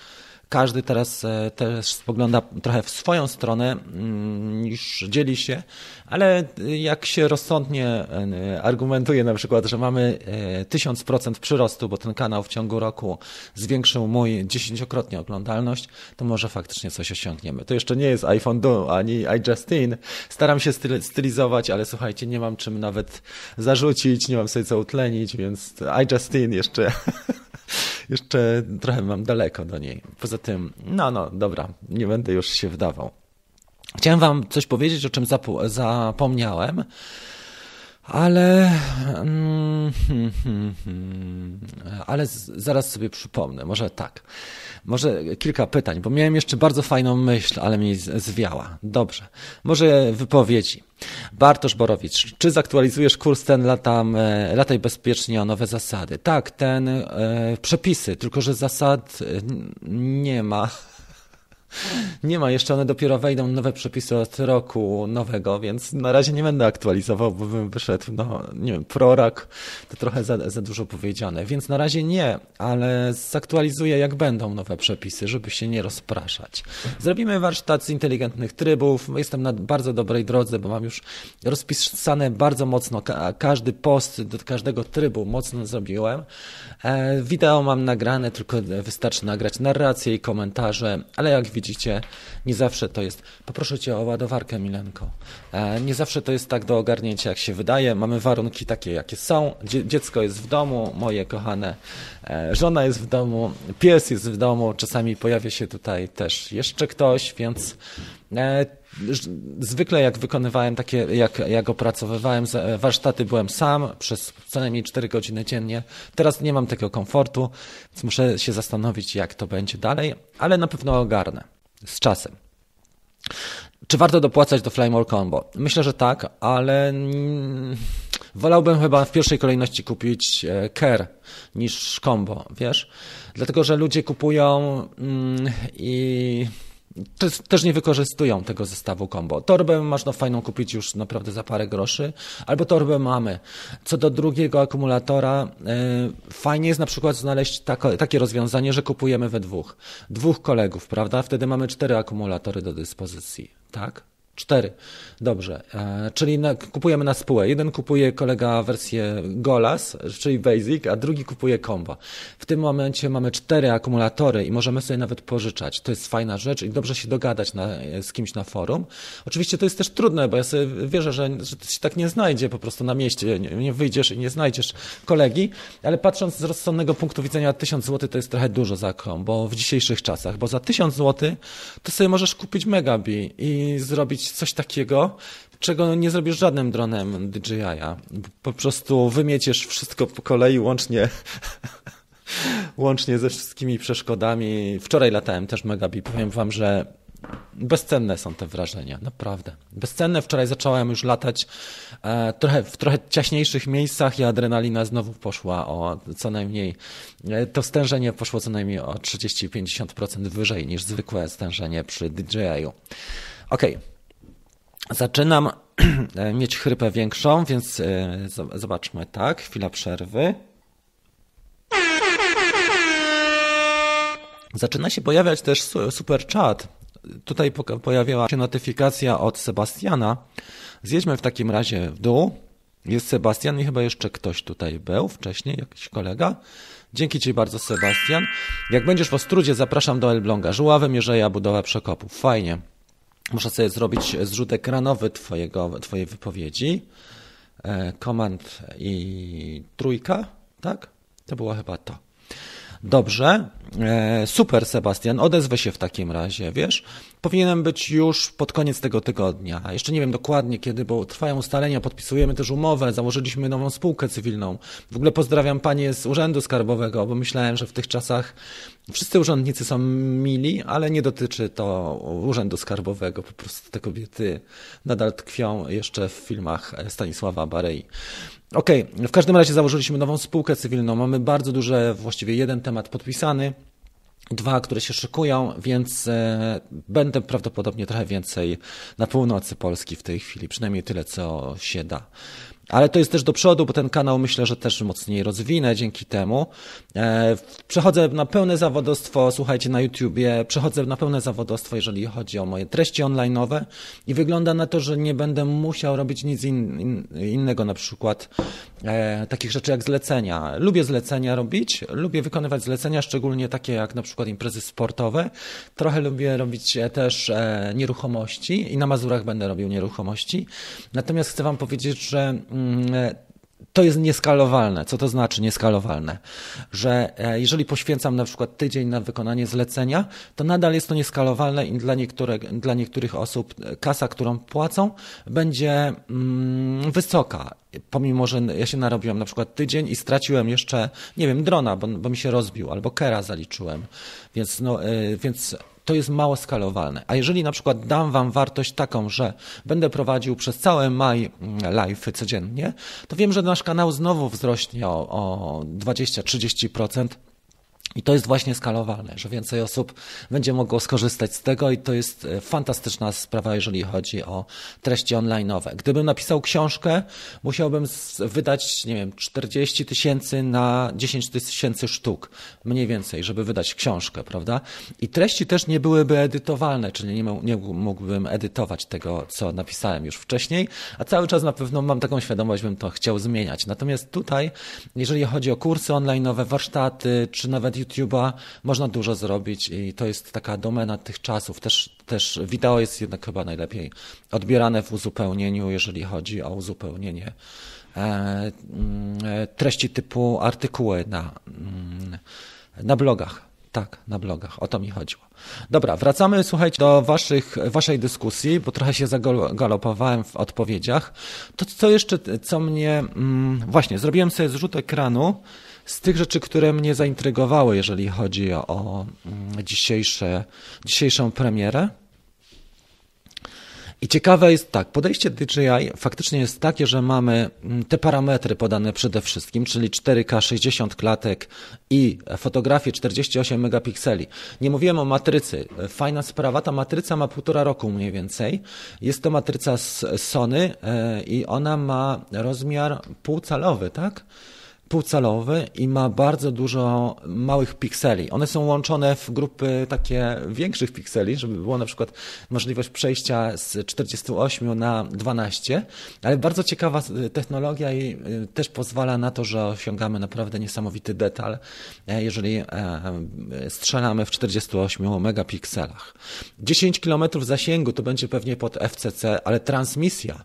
każdy teraz e, też spogląda trochę w swoją stronę, mm, niż dzieli się, ale jak się rozsądnie e, argumentuje na przykład, że mamy 1000% e, przyrostu, bo ten kanał w ciągu roku zwiększył mój dziesięciokrotnie oglądalność, to może faktycznie coś osiągniemy. To jeszcze nie jest iPhone Do ani iJustine. Staram się stylizować, ale słuchajcie, nie mam czym nawet zarzucić, nie mam sobie co utlenić, więc iJustine jeszcze jeszcze trochę mam daleko do niej. Poza tym, no, no, dobra, nie będę już się wdawał. Chciałem Wam coś powiedzieć, o czym zapomniałem, ale. Mm, ale zaraz sobie przypomnę, może tak. Może kilka pytań, bo miałem jeszcze bardzo fajną myśl, ale mi zwiała. Dobrze. Może wypowiedzi. Bartosz Borowicz, czy zaktualizujesz kurs ten latam, e, lataj bezpiecznie o nowe zasady? Tak, ten e, przepisy, tylko że zasad e, nie ma. Nie ma jeszcze, one dopiero wejdą nowe przepisy od roku nowego, więc na razie nie będę aktualizował, bo bym wyszedł, no nie wiem, prorak, to trochę za, za dużo powiedziane, więc na razie nie, ale zaktualizuję jak będą nowe przepisy, żeby się nie rozpraszać. Zrobimy warsztat z inteligentnych trybów, jestem na bardzo dobrej drodze, bo mam już rozpisane bardzo mocno każdy post do każdego trybu mocno zrobiłem. E, wideo mam nagrane, tylko wystarczy nagrać narrację i komentarze, ale jak widzicie, widzicie, nie zawsze to jest. Poproszę cię o ładowarkę, Milenko. E, nie zawsze to jest tak do ogarnięcia, jak się wydaje. Mamy warunki takie, jakie są. Dziecko jest w domu, moje kochane, e, żona jest w domu, pies jest w domu. Czasami pojawia się tutaj też jeszcze ktoś, więc e, zwykle jak wykonywałem takie, jak, jak opracowywałem warsztaty, byłem sam przez co najmniej 4 godziny dziennie. Teraz nie mam tego komfortu, więc muszę się zastanowić, jak to będzie dalej, ale na pewno ogarnę z czasem. Czy warto dopłacać do Flymore Combo? Myślę, że tak, ale wolałbym chyba w pierwszej kolejności kupić Care niż Combo, wiesz? Dlatego, że ludzie kupują mm, i też nie wykorzystują tego zestawu combo. Torbę można fajną kupić już naprawdę za parę groszy, albo torbę mamy. Co do drugiego akumulatora, yy, fajnie jest na przykład znaleźć tako, takie rozwiązanie, że kupujemy we dwóch. Dwóch kolegów, prawda? Wtedy mamy cztery akumulatory do dyspozycji, tak? Cztery. Dobrze. E, czyli na, kupujemy na spółę. Jeden kupuje kolega wersję Golas, czyli Basic, a drugi kupuje Combo. W tym momencie mamy cztery akumulatory i możemy sobie nawet pożyczać. To jest fajna rzecz i dobrze się dogadać na, z kimś na forum. Oczywiście to jest też trudne, bo ja sobie wierzę, że, że się tak nie znajdzie po prostu na mieście. Nie, nie wyjdziesz i nie znajdziesz kolegi, ale patrząc z rozsądnego punktu widzenia, 1000 zł to jest trochę dużo za Combo w dzisiejszych czasach, bo za 1000 zł to sobie możesz kupić Megabi i zrobić coś takiego, czego nie zrobisz żadnym dronem DJI-a. Po prostu wymieciesz wszystko po kolei, łącznie, łącznie ze wszystkimi przeszkodami. Wczoraj latałem też Megabi. Powiem wam, że bezcenne są te wrażenia, naprawdę. Bezcenne. Wczoraj zacząłem już latać e, trochę, w trochę ciaśniejszych miejscach i adrenalina znowu poszła o co najmniej, e, to stężenie poszło co najmniej o 30-50% wyżej niż zwykłe stężenie przy DJI-u. Okej. Okay. Zaczynam mieć chrypę większą, więc e, zobaczmy tak, chwila przerwy. Zaczyna się pojawiać też super chat. Tutaj pojawiła się notyfikacja od Sebastiana. Zjedźmy w takim razie w dół. Jest Sebastian i chyba jeszcze ktoś tutaj był wcześniej, jakiś kolega. Dzięki Ci bardzo, Sebastian. Jak będziesz w Ostrudzie, zapraszam do Elbląga. Żuławy, Mierzeja, budowa przekopów. Fajnie. Muszę sobie zrobić zrzut ekranowy twojego, Twojej wypowiedzi. Komand e, i trójka, tak? To było chyba to. Dobrze, super Sebastian, odezwę się w takim razie, wiesz? Powinienem być już pod koniec tego tygodnia. Jeszcze nie wiem dokładnie kiedy, bo trwają ustalenia, podpisujemy też umowę, założyliśmy nową spółkę cywilną. W ogóle pozdrawiam panie z Urzędu Skarbowego, bo myślałem, że w tych czasach wszyscy urzędnicy są mili, ale nie dotyczy to Urzędu Skarbowego. Po prostu te kobiety nadal tkwią jeszcze w filmach Stanisława Barei. Okej, okay. w każdym razie założyliśmy nową spółkę cywilną. Mamy bardzo duże, właściwie jeden temat podpisany, dwa, które się szykują, więc e, będę prawdopodobnie trochę więcej na północy Polski w tej chwili, przynajmniej tyle, co się da. Ale to jest też do przodu, bo ten kanał myślę, że też mocniej rozwinę dzięki temu. E, przechodzę na pełne zawodowstwo, słuchajcie, na YouTubie, przechodzę na pełne zawodowstwo, jeżeli chodzi o moje treści online'owe i wygląda na to, że nie będę musiał robić nic in, in, innego, na przykład e, takich rzeczy jak zlecenia. Lubię zlecenia robić, lubię wykonywać zlecenia, szczególnie takie jak na przykład imprezy sportowe. Trochę lubię robić e, też e, nieruchomości i na Mazurach będę robił nieruchomości. Natomiast chcę Wam powiedzieć, że to jest nieskalowalne. Co to znaczy nieskalowalne? Że e, jeżeli poświęcam na przykład tydzień na wykonanie zlecenia, to nadal jest to nieskalowalne i dla, niektóre, dla niektórych osób kasa, którą płacą, będzie mm, wysoka. Pomimo, że ja się narobiłem na przykład tydzień i straciłem jeszcze, nie wiem, drona, bo, bo mi się rozbił, albo kera zaliczyłem. Więc, no, e, więc to jest mało skalowalne. A jeżeli na przykład dam Wam wartość taką, że będę prowadził przez cały maj live codziennie, to wiem, że nasz kanał znowu wzrośnie o, o 20-30%. I to jest właśnie skalowalne, że więcej osób będzie mogło skorzystać z tego i to jest e, fantastyczna sprawa, jeżeli chodzi o treści online'owe. Gdybym napisał książkę, musiałbym wydać, nie wiem, 40 tysięcy na 10 tysięcy sztuk, mniej więcej, żeby wydać książkę, prawda? I treści też nie byłyby edytowalne, czyli nie, nie mógłbym edytować tego, co napisałem już wcześniej, a cały czas na pewno mam taką świadomość, bym to chciał zmieniać. Natomiast tutaj, jeżeli chodzi o kursy online'owe, warsztaty, czy nawet YouTube'a można dużo zrobić i to jest taka domena tych czasów. Też, też wideo jest jednak chyba najlepiej odbierane w uzupełnieniu, jeżeli chodzi o uzupełnienie e, mm, e, treści typu artykuły na, mm, na blogach. Tak, na blogach. O to mi chodziło. Dobra, wracamy, słuchajcie, do waszych, waszej dyskusji, bo trochę się zagalopowałem w odpowiedziach. To, co jeszcze, co mnie... Mm, właśnie, zrobiłem sobie zrzut ekranu z tych rzeczy, które mnie zaintrygowały, jeżeli chodzi o mm, dzisiejsze, dzisiejszą premierę. I ciekawe jest tak, podejście DJI faktycznie jest takie, że mamy mm, te parametry podane przede wszystkim, czyli 4K 60 klatek i fotografię 48 megapikseli. Nie mówiłem o matrycy. Fajna sprawa, ta matryca ma półtora roku mniej więcej. Jest to matryca z Sony e, i ona ma rozmiar półcalowy, tak? Półcalowy i ma bardzo dużo małych pikseli. One są łączone w grupy takie większych pikseli, żeby było na przykład możliwość przejścia z 48 na 12, ale bardzo ciekawa technologia i y, też pozwala na to, że osiągamy naprawdę niesamowity detal, e, jeżeli e, strzelamy w 48 megapikselach. 10 km zasięgu to będzie pewnie pod FCC, ale transmisja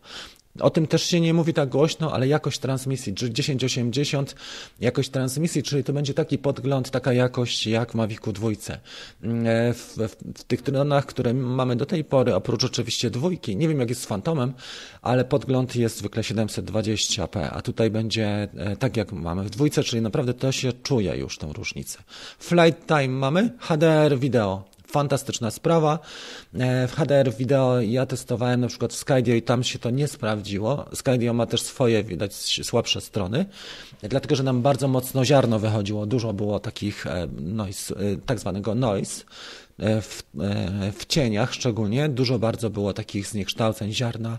o tym też się nie mówi tak głośno, ale jakość transmisji, 1080, jakość transmisji, czyli to będzie taki podgląd, taka jakość jak w Mavicu dwójce. Mm, e, w, w, w, tych dronach, które mamy do tej pory, oprócz oczywiście dwójki, nie wiem jak jest z Phantomem, ale podgląd jest zwykle 720p, a tutaj będzie e, tak jak mamy w dwójce, czyli naprawdę to się czuje już tą różnicę. Flight time mamy, HDR wideo, fantastyczna sprawa. E, w HDR wideo ja testowałem na przykład Skydio i tam się to nie sprawdziło. Skydio ma też swoje, widać, słabsze strony, dlatego, że nam bardzo mocno ziarno wychodziło. Dużo było takich e, noise, e, tak zwanego noise, w, w cieniach szczególnie. Dużo bardzo było takich zniekształceń ziarna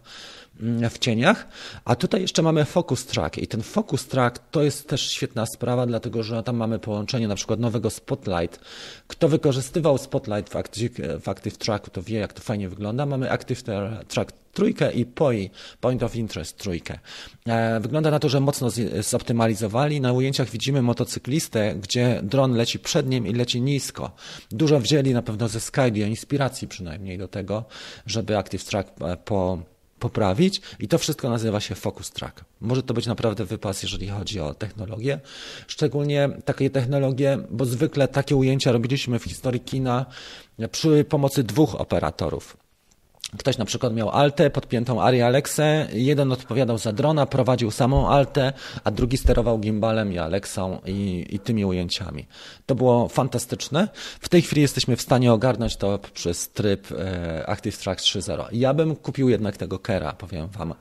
w cieniach. A tutaj jeszcze mamy focus track i ten focus track to jest też świetna sprawa, dlatego że tam mamy połączenie na przykład nowego Spotlight. Kto wykorzystywał Spotlight w Active, w Active Tracku, to wie jak to fajnie wygląda. Mamy Active Track trójkę i POI, Point of Interest trójkę. E, wygląda na to, że mocno zoptymalizowali. Na ujęciach widzimy motocyklistę, gdzie dron leci przed nim i leci nisko. Dużo wzięli na pewno ze Skydio, inspiracji przynajmniej do tego, żeby Active Track e, po poprawić i to wszystko nazywa się Focus Track. Może to być naprawdę wypas, jeżeli chodzi o technologię, szczególnie takie technologie, bo zwykle takie ujęcia robiliśmy w historii kina przy pomocy dwóch operatorów. Ktoś na przykład miał altę, podpiętą Ari Alexę, jeden odpowiadał za drona, prowadził samą altę, a drugi sterował gimbalem i Alexą i, i tymi ujęciami. To było fantastyczne. W tej chwili jesteśmy w stanie ogarnąć to przez tryb e, Active Track 3.0. Ja bym kupił jednak tego Kera, powiem Wam.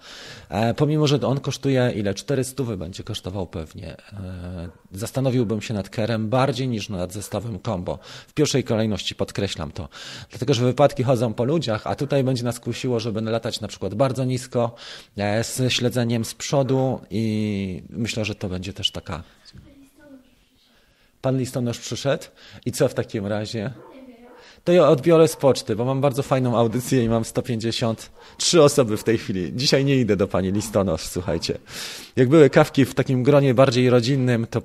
E, pomimo, że on kosztuje ile? 400 będzie kosztował pewnie. E, zastanowiłbym się nad Kerem bardziej niż nad zestawem combo. W pierwszej kolejności podkreślam to. Dlatego, że wypadki chodzą po ludziach, a tutaj będzie nas kusiło, żeby latać na przykład bardzo nisko, e, z śledzeniem z przodu i myślę, że to będzie też taka... Pan listonosz przyszedł i co w takim razie? To ja odbiorę z poczty, bo mam bardzo fajną audycję i mam 153 osoby w tej chwili. Dzisiaj nie idę do pani listonosz, słuchajcie. Jak były kawki w takim gronie bardziej rodzinnym, to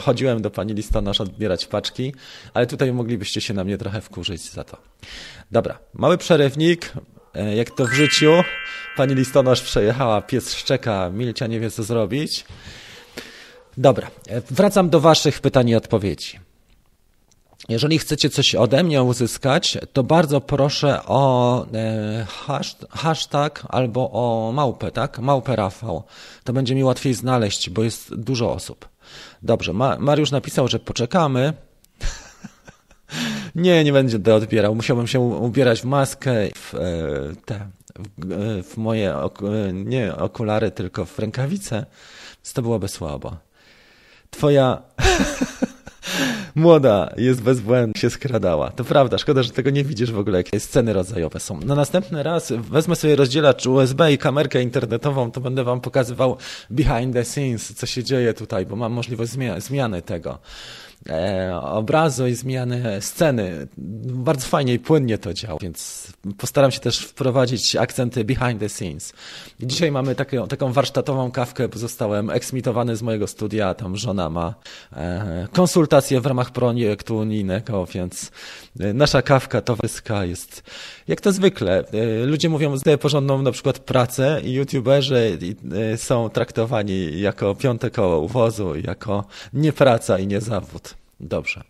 chodziłem do pani listonosz odbierać paczki, ale tutaj moglibyście się na mnie trochę wkurzyć za to. Dobra, mały przerywnik, e, jak to w życiu. Pani listonosz przejechała, pies szczeka, Milcia nie wie co zrobić. Dobra, e, wracam do waszych pytań i odpowiedzi. Jeżeli chcecie coś ode mnie uzyskać, to bardzo proszę o e, hashtag albo o małpę, tak? Małpę Rafał. To będzie mi łatwiej znaleźć, bo jest dużo osób. Dobrze, Mariusz napisał, że poczekamy. Nie, nie będzie odbierał. Musiałbym się ubierać w maskę, w, e, te, w, e, moje nie okulary, tylko w rękawice. Więc to byłoby słabo. Twoja młoda jest bezbłędna, się skradała. To prawda, szkoda, że tego nie widzisz w ogóle, jakie sceny rodzajowe są. Na następny raz wezmę sobie rozdzielacz USB i kamerkę internetową, to będę wam pokazywał behind the scenes, co się dzieje tutaj, bo mam możliwość zmiany tego. E, obrazu i zmiany sceny. Bardzo fajnie i płynnie to działa, więc postaram się też wprowadzić akcenty behind the scenes. I dzisiaj mamy taką, taką warsztatową kawkę, bo zostałem eksmitowany z mojego studia, tam żona ma e, konsultacje w ramach projektu unijnego, więc e, nasza kawka towarzyska jest jak to zwykle. Ludzie mówią, zdaję porządną na przykład pracę i youtuberzy są traktowani jako piąte koło uwozu, jako nie praca i nie zawód. Dobrze.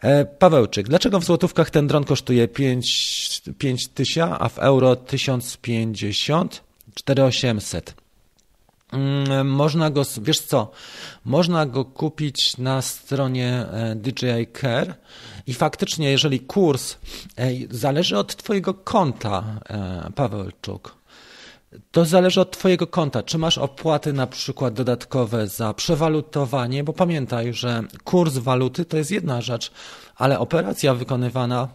E, Pawełczyk, dlaczego w złotówkach ten dron kosztuje 5, 5 tysięcy, a w euro 1050? 4800. Mm, można go, wiesz co, można go kupić na stronie e, DJI Care i faktycznie, jeżeli kurs zależy od Twojego konta, e, Pawełczuk, to zależy od Twojego konta. Czy masz opłaty na przykład dodatkowe za przewalutowanie, bo pamiętaj, że kurs waluty to jest jedna rzecz, ale operacja wykonywana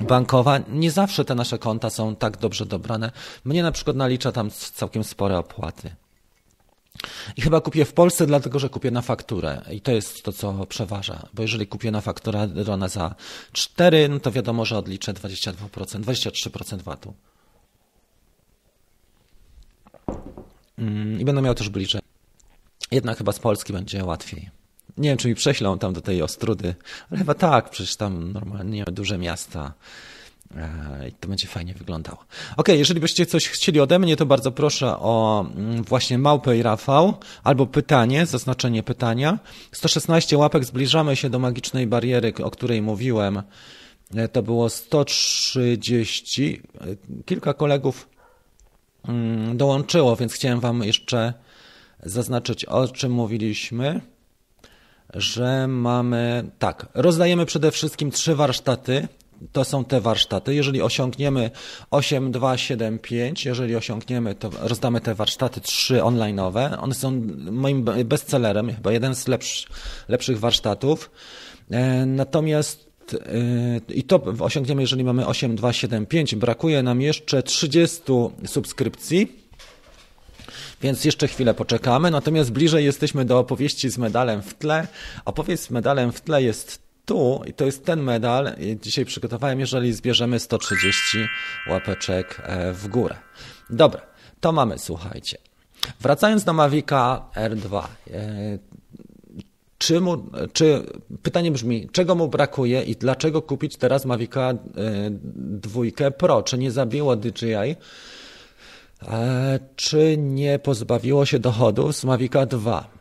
bankowa, nie zawsze te nasze konta są tak dobrze dobrane. Mnie na przykład nalicza tam całkiem spore opłaty. I chyba kupię w Polsce, dlatego że kupię na fakturę. I to jest to, co przeważa. Bo jeżeli kupię na fakturę drona za 4, no to wiadomo, że odliczę 22%, 23% VAT-u. Mm, I będę miał też bliżej. Jednak chyba z Polski będzie łatwiej. Nie wiem, czy mi prześlą tam do tej Ostrudy, ale chyba tak, przecież tam normalnie duże miasta. I to będzie fajnie wyglądało. Ok, jeżeli byście coś chcieli ode mnie, to bardzo proszę o mm, właśnie małpę i Rafał, albo pytanie, zaznaczenie pytania. 116 łapek, zbliżamy się do magicznej bariery, o której mówiłem. E, to było 130. E, kilka kolegów mm, dołączyło, więc chciałem Wam jeszcze zaznaczyć, o czym mówiliśmy. Że mamy, tak, rozdajemy przede wszystkim trzy warsztaty to są te warsztaty. Jeżeli osiągniemy 8, 2, 7, 5, jeżeli osiągniemy, to rozdamy te warsztaty trzy online'owe. One są moim bestsellerem, chyba jeden z lepsz, lepszych warsztatów. E, natomiast e, i to osiągniemy, jeżeli mamy 8, 2, 7, 5. Brakuje nam jeszcze 30 subskrypcji. Więc jeszcze chwilę poczekamy. Natomiast bliżej jesteśmy do opowieści z medalem w tle. Opowieść z medalem w tle jest tu, i to jest ten medal, dzisiaj przygotowałem, jeżeli zbierzemy 130 łapeczek e, w górę. Dobra, to mamy, słuchajcie. Wracając do Mavica R2. E, czy, mu, czy pytanie brzmi, czego mu brakuje i dlaczego kupić teraz Mavica 2 e, Pro? Czy nie zabiło DJI? Czy nie pozbawiło się dochodów z Mavica 2?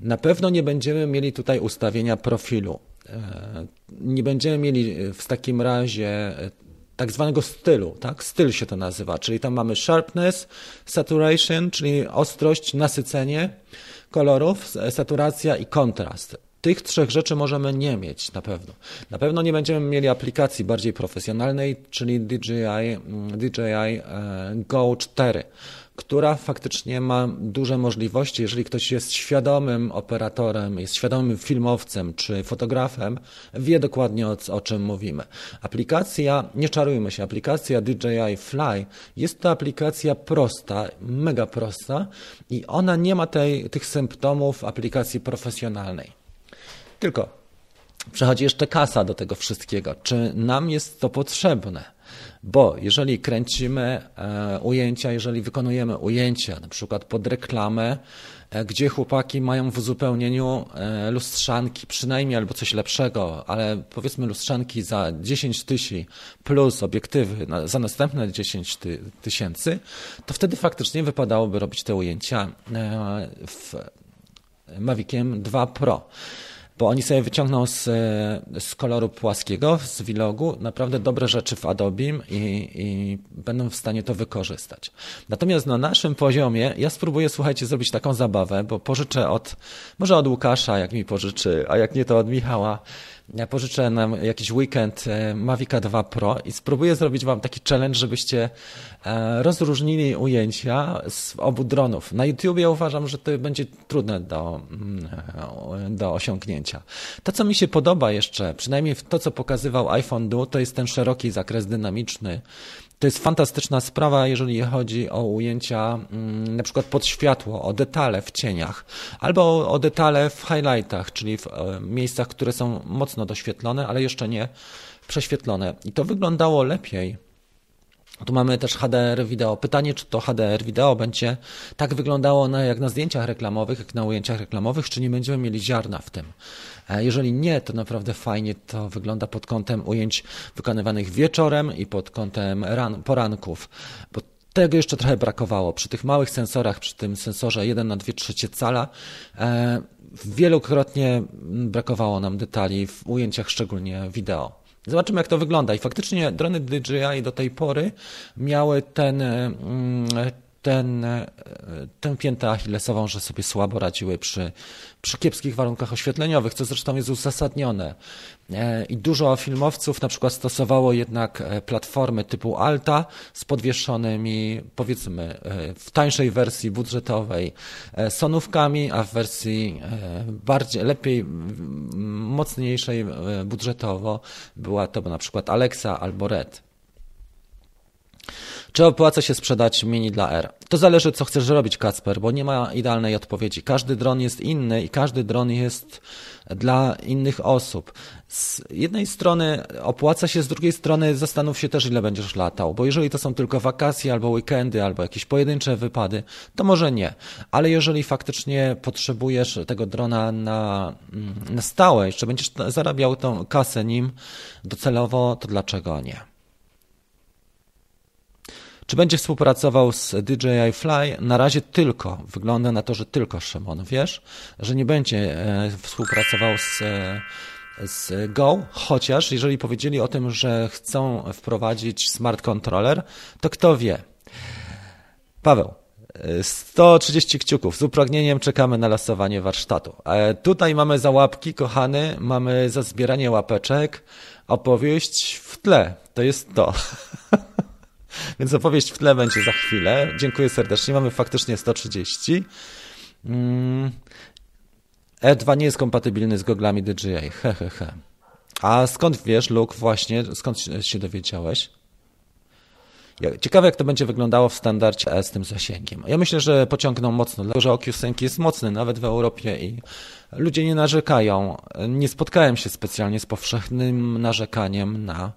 Na pewno nie będziemy mieli tutaj ustawienia profilu. E, nie będziemy mieli w takim razie e, tak zwanego stylu, tak? Styl się to nazywa, czyli tam mamy sharpness, saturation, czyli ostrość, nasycenie kolorów, saturacja i kontrast. Tych trzech rzeczy możemy nie mieć na pewno. Na pewno nie będziemy mieli aplikacji bardziej profesjonalnej, czyli DJI, mm, DJI e, Go 4 która faktycznie ma duże możliwości. Jeżeli ktoś jest świadomym operatorem, jest świadomym filmowcem czy fotografem, wie dokładnie o, o czym mówimy. Aplikacja, nie czarujmy się, aplikacja DJI Fly jest to aplikacja prosta, mega prosta i ona nie ma tej, tych symptomów aplikacji profesjonalnej. Tylko przechodzi jeszcze kasa do tego wszystkiego. Czy nam jest to potrzebne? Bo jeżeli kręcimy e, ujęcia, jeżeli wykonujemy ujęcia, na przykład pod reklamę, e, gdzie chłopaki mają w uzupełnieniu e, lustrzanki przynajmniej albo coś lepszego, ale powiedzmy lustrzanki za 10 tysięcy plus obiektywy za następne 10 tysięcy, to wtedy faktycznie wypadałoby robić te ujęcia w Maviciem 2 Pro bo oni sobie wyciągną z, z koloru płaskiego, z Vlogu, naprawdę dobre rzeczy w Adobe i, i będą w stanie to wykorzystać. Natomiast na naszym poziomie ja spróbuję, słuchajcie, zrobić taką zabawę, bo pożyczę od, może od Łukasza, jak mi pożyczy, a jak nie to od Michała, ja pożyczę nam jakiś weekend e, Mavica 2 Pro i spróbuję zrobić Wam taki challenge, żebyście e, rozróżnili ujęcia z obu dronów. Na YouTubie uważam, że to będzie trudne do, mm, do osiągnięcia. To, co mi się podoba jeszcze, przynajmniej to, co pokazywał iPhone Duo, to jest ten szeroki zakres dynamiczny to jest fantastyczna sprawa, jeżeli chodzi o ujęcia mm, na przykład pod światło, o detale w cieniach, albo o detale w highlightach, czyli w e, miejscach, które są mocno doświetlone, ale jeszcze nie prześwietlone. I to wyglądało lepiej tu mamy też HDR wideo. Pytanie, czy to HDR wideo będzie tak wyglądało na, jak na zdjęciach reklamowych, jak na ujęciach reklamowych, czy nie będziemy mieli ziarna w tym. E, jeżeli nie, to naprawdę fajnie to wygląda pod kątem ujęć wykonywanych wieczorem i pod kątem ran, poranków, bo tego jeszcze trochę brakowało. Przy tych małych sensorach, przy tym sensorze 1 na 2 trzecie cala, e, wielokrotnie brakowało nam detali w ujęciach, szczególnie wideo. Zobaczymy, jak to wygląda. I faktycznie drony DJI do tej pory miały ten, mm, ten, tę piętę achillesową, że sobie słabo radziły przy, przy kiepskich warunkach oświetleniowych, co zresztą jest uzasadnione. I dużo filmowców na przykład stosowało jednak platformy typu Alta z podwieszonymi, powiedzmy, w tańszej wersji budżetowej sonówkami, a w wersji bardziej, lepiej, mocniejszej budżetowo była to na przykład Alexa albo Red. Czy opłaca się sprzedać mini dla R? To zależy, co chcesz robić, Kacper, bo nie ma idealnej odpowiedzi. Każdy dron jest inny i każdy dron jest dla innych osób. Z jednej strony opłaca się, z drugiej strony zastanów się też, ile będziesz latał, bo jeżeli to są tylko wakacje, albo weekendy, albo jakieś pojedyncze wypady, to może nie. Ale jeżeli faktycznie potrzebujesz tego drona na, na stałe, jeszcze będziesz zarabiał tą kasę nim docelowo, to dlaczego nie? Czy będzie współpracował z DJI Fly? Na razie tylko. Wygląda na to, że tylko Szymon, wiesz, że nie będzie e, współpracował z, e, z Go, chociaż jeżeli powiedzieli o tym, że chcą wprowadzić smart controller, to kto wie. Paweł, 130 kciuków. Z upragnieniem czekamy na lasowanie warsztatu. E, tutaj mamy za łapki, kochany, mamy za zbieranie łapeczek. Opowieść w tle. To jest to. Więc opowieść w tle będzie za chwilę. Dziękuję serdecznie. Mamy faktycznie 130. Mm. E2 nie jest kompatybilny z goglami DJI. He, he, he. A skąd wiesz, Luke, właśnie, skąd się dowiedziałeś? Ciekawe, jak to będzie wyglądało w standardzie E z tym zasięgiem. Ja myślę, że pociągną mocno, dlatego że Oculus jest mocny nawet w Europie i ludzie nie narzekają. Nie spotkałem się specjalnie z powszechnym narzekaniem na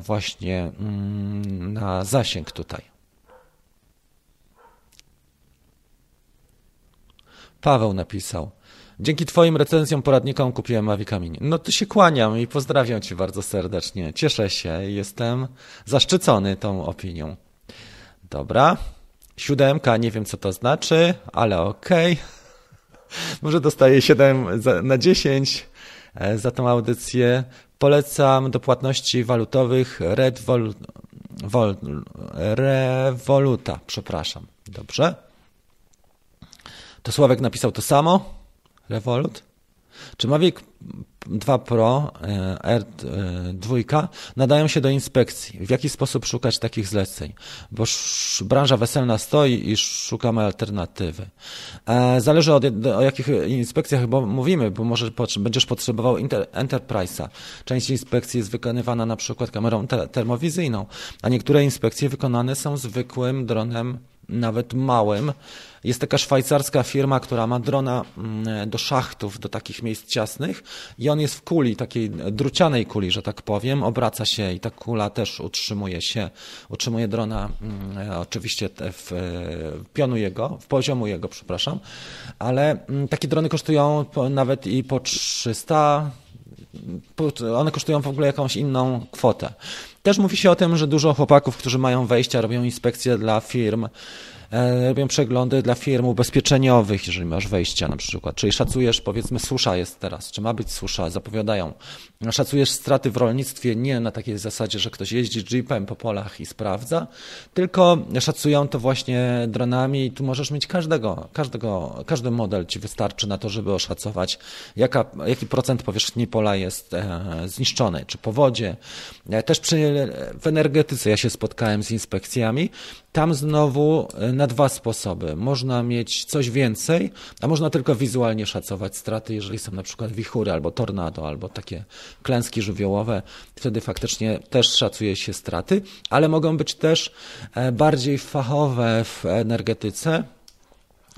właśnie mm, na zasięg tutaj. Paweł napisał. Dzięki Twoim recenzjom, poradnikom kupiłem Mavic Mini. No to się kłaniam i pozdrawiam Cię bardzo serdecznie. Cieszę się, jestem zaszczycony tą opinią. Dobra. Siódemka, nie wiem co to znaczy, ale okej. Okay. Może dostaję 7 na 10 e, za tą audycję. Polecam do płatności walutowych Revoluta, przepraszam. Dobrze? To Sławek napisał to samo? Revolut? Czy Mavic 2 Pro e, R2 e, nadają się do inspekcji? W jaki sposób szukać takich zleceń? Bo branża weselna stoi i szukamy alternatywy. E, zależy od, o jakich inspekcjach bo mówimy, bo może będziesz potrzebował Enterprise'a. Część inspekcji jest wykonywana na przykład kamerą termowizyjną, a niektóre inspekcje wykonane są zwykłym dronem nawet małym. Jest taka szwajcarska firma, która ma drona mm, do szachtów, do takich miejsc ciasnych i on jest w kuli, takiej drucianej kuli, że tak powiem, obraca się i ta kula też utrzymuje się, utrzymuje drona mm, oczywiście w pionu jego, w poziomu jego, przepraszam, ale mm, takie drony kosztują nawet i po 300 one kosztują w ogóle jakąś inną kwotę. Też mówi się o tym, że dużo chłopaków, którzy mają wejścia, robią inspekcje dla firm, robią przeglądy dla firm ubezpieczeniowych, jeżeli masz wejścia na przykład. Czyli szacujesz, powiedzmy, susza jest teraz, czy ma być susza, zapowiadają. Szacujesz straty w rolnictwie nie na takiej zasadzie, że ktoś jeździ jeepem po polach i sprawdza, tylko szacują to właśnie dronami i tu możesz mieć każdego, każdego, każdy model ci wystarczy na to, żeby oszacować, jaka, jaki procent powierzchni pola jest e, zniszczony, czy po wodzie. E, też przy, w energetyce ja się spotkałem z inspekcjami. Tam znowu e, na dwa sposoby. Można mieć coś więcej, a można tylko wizualnie szacować straty, jeżeli są na przykład wichury albo tornado, albo takie klęski żywiołowe, wtedy faktycznie też szacuje się straty, ale mogą być też e, bardziej fachowe w energetyce,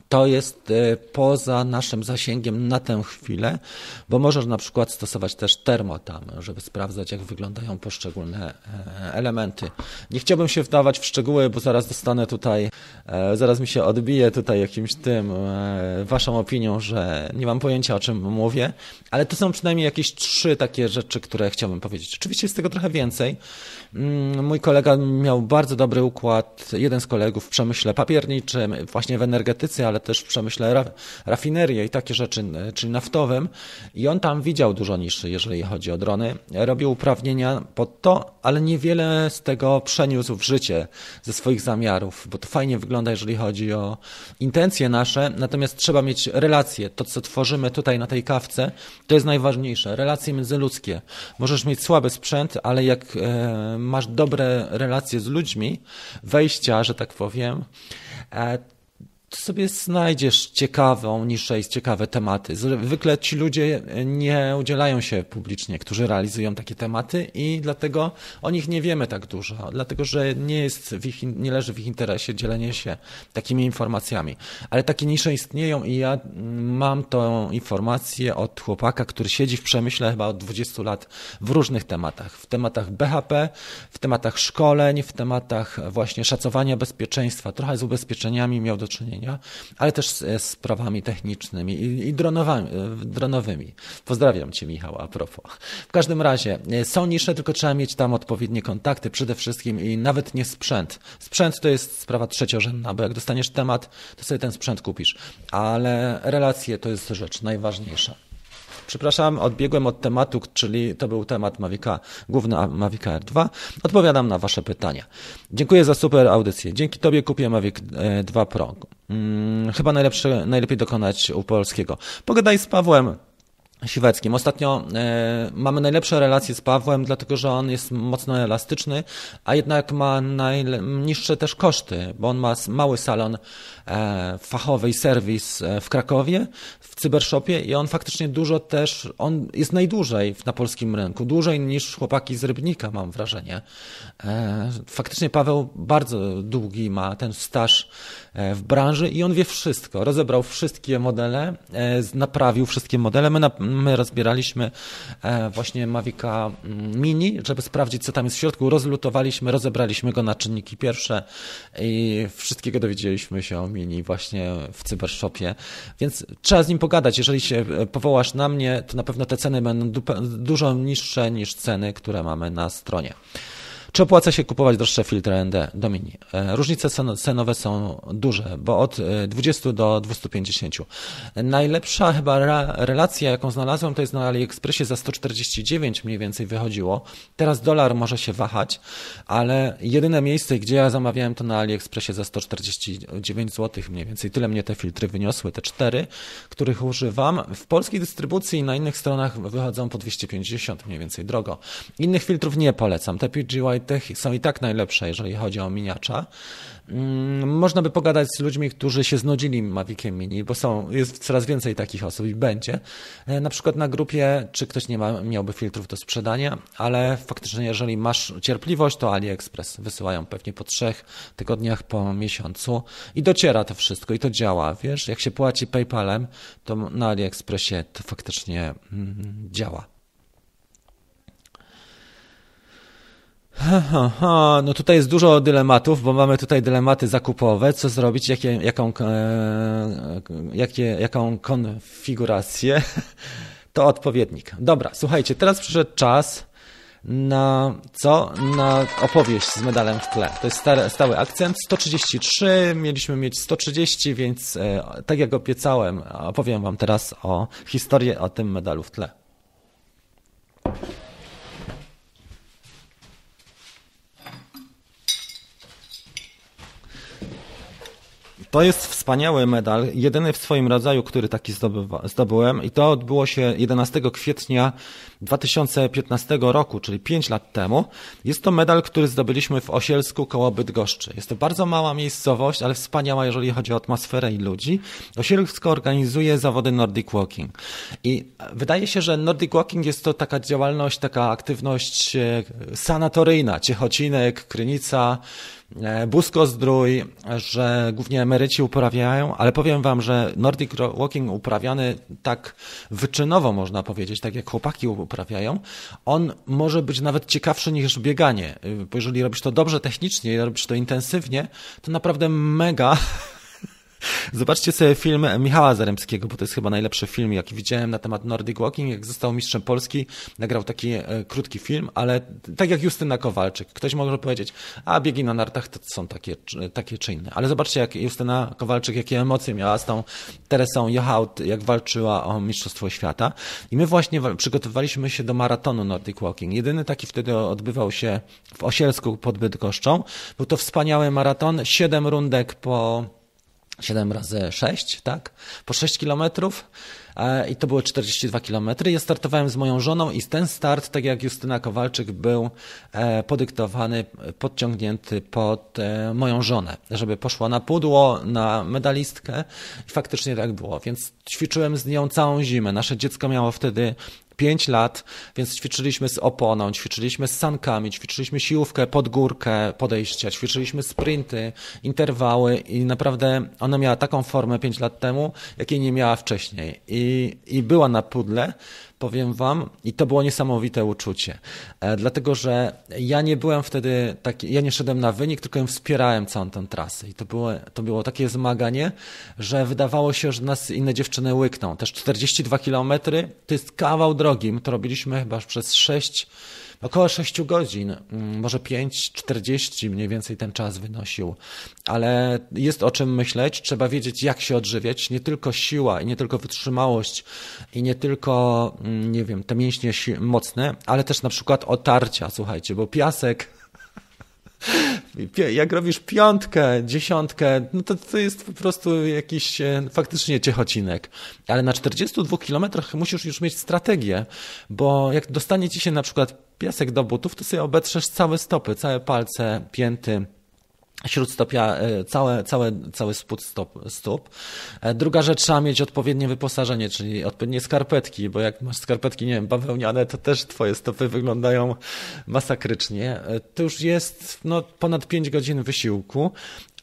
to jest e, poza naszym zasięgiem na tę chwilę, bo możesz na przykład stosować też termotam, żeby sprawdzać, jak wyglądają poszczególne e, elementy. Nie chciałbym się wdawać w szczegóły, bo zaraz dostanę tutaj, e, zaraz mi się odbije tutaj jakimś tym, waszą opinią, że nie mam pojęcia, o czym mówię, ale to są przynajmniej jakieś trzy takie rzeczy, które chciałbym powiedzieć. Oczywiście jest tego trochę więcej. Mm, mój kolega miał bardzo dobry układ, jeden z kolegów w przemyśle papierniczym, właśnie w energetyce, ale też w przemyśle rafinerii i takie rzeczy, czyli naftowym. I on tam widział dużo niższy, jeżeli chodzi o drony. Robił uprawnienia pod to, ale niewiele z tego przeniósł w życie ze swoich zamiarów, bo to fajnie wygląda, jeżeli chodzi o intencje nasze, natomiast trzeba mieć relacje. To, co tworzymy tutaj na tej kawce, to jest najważniejsze. Relacje międzyludzkie. Możesz mieć słaby sprzęt, ale jak e, masz dobre relacje z ludźmi, wejścia, że tak powiem, e, sobie znajdziesz ciekawą niszę i ciekawe tematy. Zwykle ci ludzie nie udzielają się publicznie, którzy realizują takie tematy i dlatego o nich nie wiemy tak dużo, dlatego że nie, jest ich, nie leży w ich interesie dzielenie się takimi informacjami. Ale takie nisze istnieją i ja mam tą informację od chłopaka, który siedzi w przemyśle chyba od 20 lat w różnych tematach. W tematach BHP, w tematach szkoleń, w tematach właśnie szacowania bezpieczeństwa. Trochę z ubezpieczeniami miał do czynienia ale też z, sprawami technicznymi i, i dronowymi. Pozdrawiam Cię, Michał, a propos. W każdym razie e, są nisze, tylko trzeba mieć tam odpowiednie kontakty przede wszystkim i nawet nie sprzęt. Sprzęt to jest sprawa trzeciorzędna, bo jak dostaniesz temat, to sobie ten sprzęt kupisz, ale relacje to jest rzecz najważniejsza. Przepraszam, odbiegłem od tematu, czyli to był temat Mavica, główny Mavica R2. Odpowiadam na Wasze pytania. Dziękuję za super audycję. Dzięki Tobie kupię Mavic 2 e, Pro. Hmm, chyba najlepsze, najlepiej dokonać u polskiego. Pogadaj z Pawłem. Siweckim. Ostatnio e, mamy najlepsze relacje z Pawłem, dlatego że on jest mocno elastyczny, a jednak ma najniższe też koszty, bo on ma mały salon e, fachowy i serwis e, w Krakowie, w Cybershopie i on faktycznie dużo też, on jest najdłużej na polskim rynku, dłużej niż chłopaki z Rybnika, mam wrażenie. Faktycznie Paweł bardzo długi ma ten staż w branży i on wie wszystko. Rozebrał wszystkie modele, e, naprawił wszystkie modele. My, na, my rozbieraliśmy właśnie Mavica mm, Mini, żeby sprawdzić, co tam jest w środku. Rozlutowaliśmy, rozebraliśmy go na czynniki pierwsze i wszystkiego dowiedzieliśmy się o Mini właśnie w Cybershopie. Więc trzeba z nim pogadać. Jeżeli się powołasz na mnie, to na pewno te ceny będą dużo niższe niż ceny, które mamy na stronie. Czy opłaca się kupować droższe filtry ND do Mini? E, różnice cenowe są duże, bo od 20 e, do 250. Najlepsza chyba relacja, jaką znalazłem, to jest na AliExpressie za 149 mniej więcej wychodziło. Teraz dolar może się wahać, ale jedyne miejsce, gdzie ja zamawiałem to na AliExpressie za 149 zł mniej więcej. Tyle mnie te filtry wyniosły, te cztery, których używam. W polskiej dystrybucji i na innych stronach wychodzą po 250 mniej więcej drogo. Innych filtrów nie polecam. Te PGY są i tak najlepsze, jeżeli chodzi o miniacza. Mm, można by pogadać z ludźmi, którzy się znudzili Maviciem Mini, bo są, jest coraz więcej takich osób i będzie. E, na przykład na grupie, czy ktoś nie ma, miałby filtrów do sprzedania, ale faktycznie, jeżeli masz cierpliwość, to AliExpress wysyłają pewnie po trzech tygodniach, po miesiącu i dociera to wszystko i to działa. Wiesz, jak się płaci PayPalem, to na AliExpressie to faktycznie mm, działa. Ha, no tutaj jest dużo dylematów, bo mamy tutaj dylematy zakupowe, co zrobić, jakie, jaką, e, jakie, jaką konfigurację, to odpowiednik. Dobra, słuchajcie, teraz przyszedł czas na co? Na opowieść z medalem w tle. To jest stary, stały akcent. 133, mieliśmy mieć 130, więc e, tak jak obiecałem, opowiem Wam teraz o historii o tym medalu w tle. To jest wspaniały medal, jedyny w swoim rodzaju, który taki zdobywa, zdobyłem i to odbyło się 11 kwietnia 2015 roku, czyli 5 lat temu. Jest to medal, który zdobyliśmy w Osielsku koło Bydgoszczy. Jest to bardzo mała miejscowość, ale wspaniała, jeżeli chodzi o atmosferę i ludzi. Osielsko organizuje zawody Nordic Walking. I wydaje się, że Nordic Walking jest to taka działalność, taka aktywność e, sanatoryjna. Ciechocinek, Krynica, e, Busko-Zdrój, że głównie emeryci uprawiają, ale powiem wam, że Nordic Walking uprawiany tak wyczynowo można powiedzieć, tak jak chłopaki uprawiają, on może być nawet ciekawszy niż bieganie. Bo jeżeli robisz to dobrze technicznie i robisz to intensywnie, to naprawdę mega Zobaczcie sobie film Michała Zaremskiego, bo to jest chyba najlepszy film, jaki widziałem na temat Nordic Walking. Jak został mistrzem Polski, nagrał taki e, krótki film, ale tak jak Justyna Kowalczyk. Ktoś może powiedzieć, a biegi na nartach to są takie, takie czy inne. Ale zobaczcie, jak Justyna Kowalczyk, jakie emocje miała z tą Teresą Johaut, jak walczyła o Mistrzostwo Świata. I my właśnie przygotowywaliśmy się do maratonu Nordic Walking. Jedyny taki wtedy odbywał się w Osielsku pod Bydgoszczą. Był to wspaniały maraton, siedem rundek po 7 razy 6, tak? Po 6 kilometrów e, i to było 42 kilometry. Ja startowałem z moją żoną i ten start, tak jak Justyna Kowalczyk, był e, podyktowany, podciągnięty pod e, moją żonę, żeby poszła na pudło, na medalistkę i faktycznie tak było. Więc ćwiczyłem z nią całą zimę. Nasze dziecko miało wtedy 5 lat, więc ćwiczyliśmy z oponą, ćwiczyliśmy z sankami, ćwiczyliśmy siłówkę pod górkę podejścia, ćwiczyliśmy sprinty, interwały i naprawdę ona miała taką formę 5 lat temu, jakiej nie miała wcześniej. I, i była na pudle, powiem wam, i to było niesamowite uczucie. E, dlatego, że ja nie byłem wtedy taki, ja nie szedłem na wynik, tylko wspierałem całą tę trasę. I to było, to było takie zmaganie, że wydawało się, że nas inne dziewczyny łykną. Też 42 kilometry to jest kawał drogi. My to robiliśmy chyba przez 6 Około 6 godzin, mm, może 5-40 mniej więcej ten czas wynosił. Ale jest o czym myśleć, trzeba wiedzieć, jak się odżywiać. Nie tylko siła i nie tylko wytrzymałość i nie tylko, mm, nie wiem, te mięśnie mocne, ale też na przykład otarcia, słuchajcie, bo piasek jak robisz piątkę, dziesiątkę, no to to jest po prostu jakiś e, faktycznie ciechocinek. Ale na 42 kilometrach musisz już mieć strategię, bo jak dostanie ci się na przykład piasek do butów, to sobie obetrzesz całe stopy, całe palce, pięty, śródstopia, e, całe, całe, cały spód stop, stóp. E, druga rzecz, trzeba mieć odpowiednie wyposażenie, czyli odpowiednie skarpetki, bo jak masz skarpetki, nie wiem, bawełniane, to też twoje stopy wyglądają masakrycznie. E, to już jest no, ponad 5 godzin wysiłku,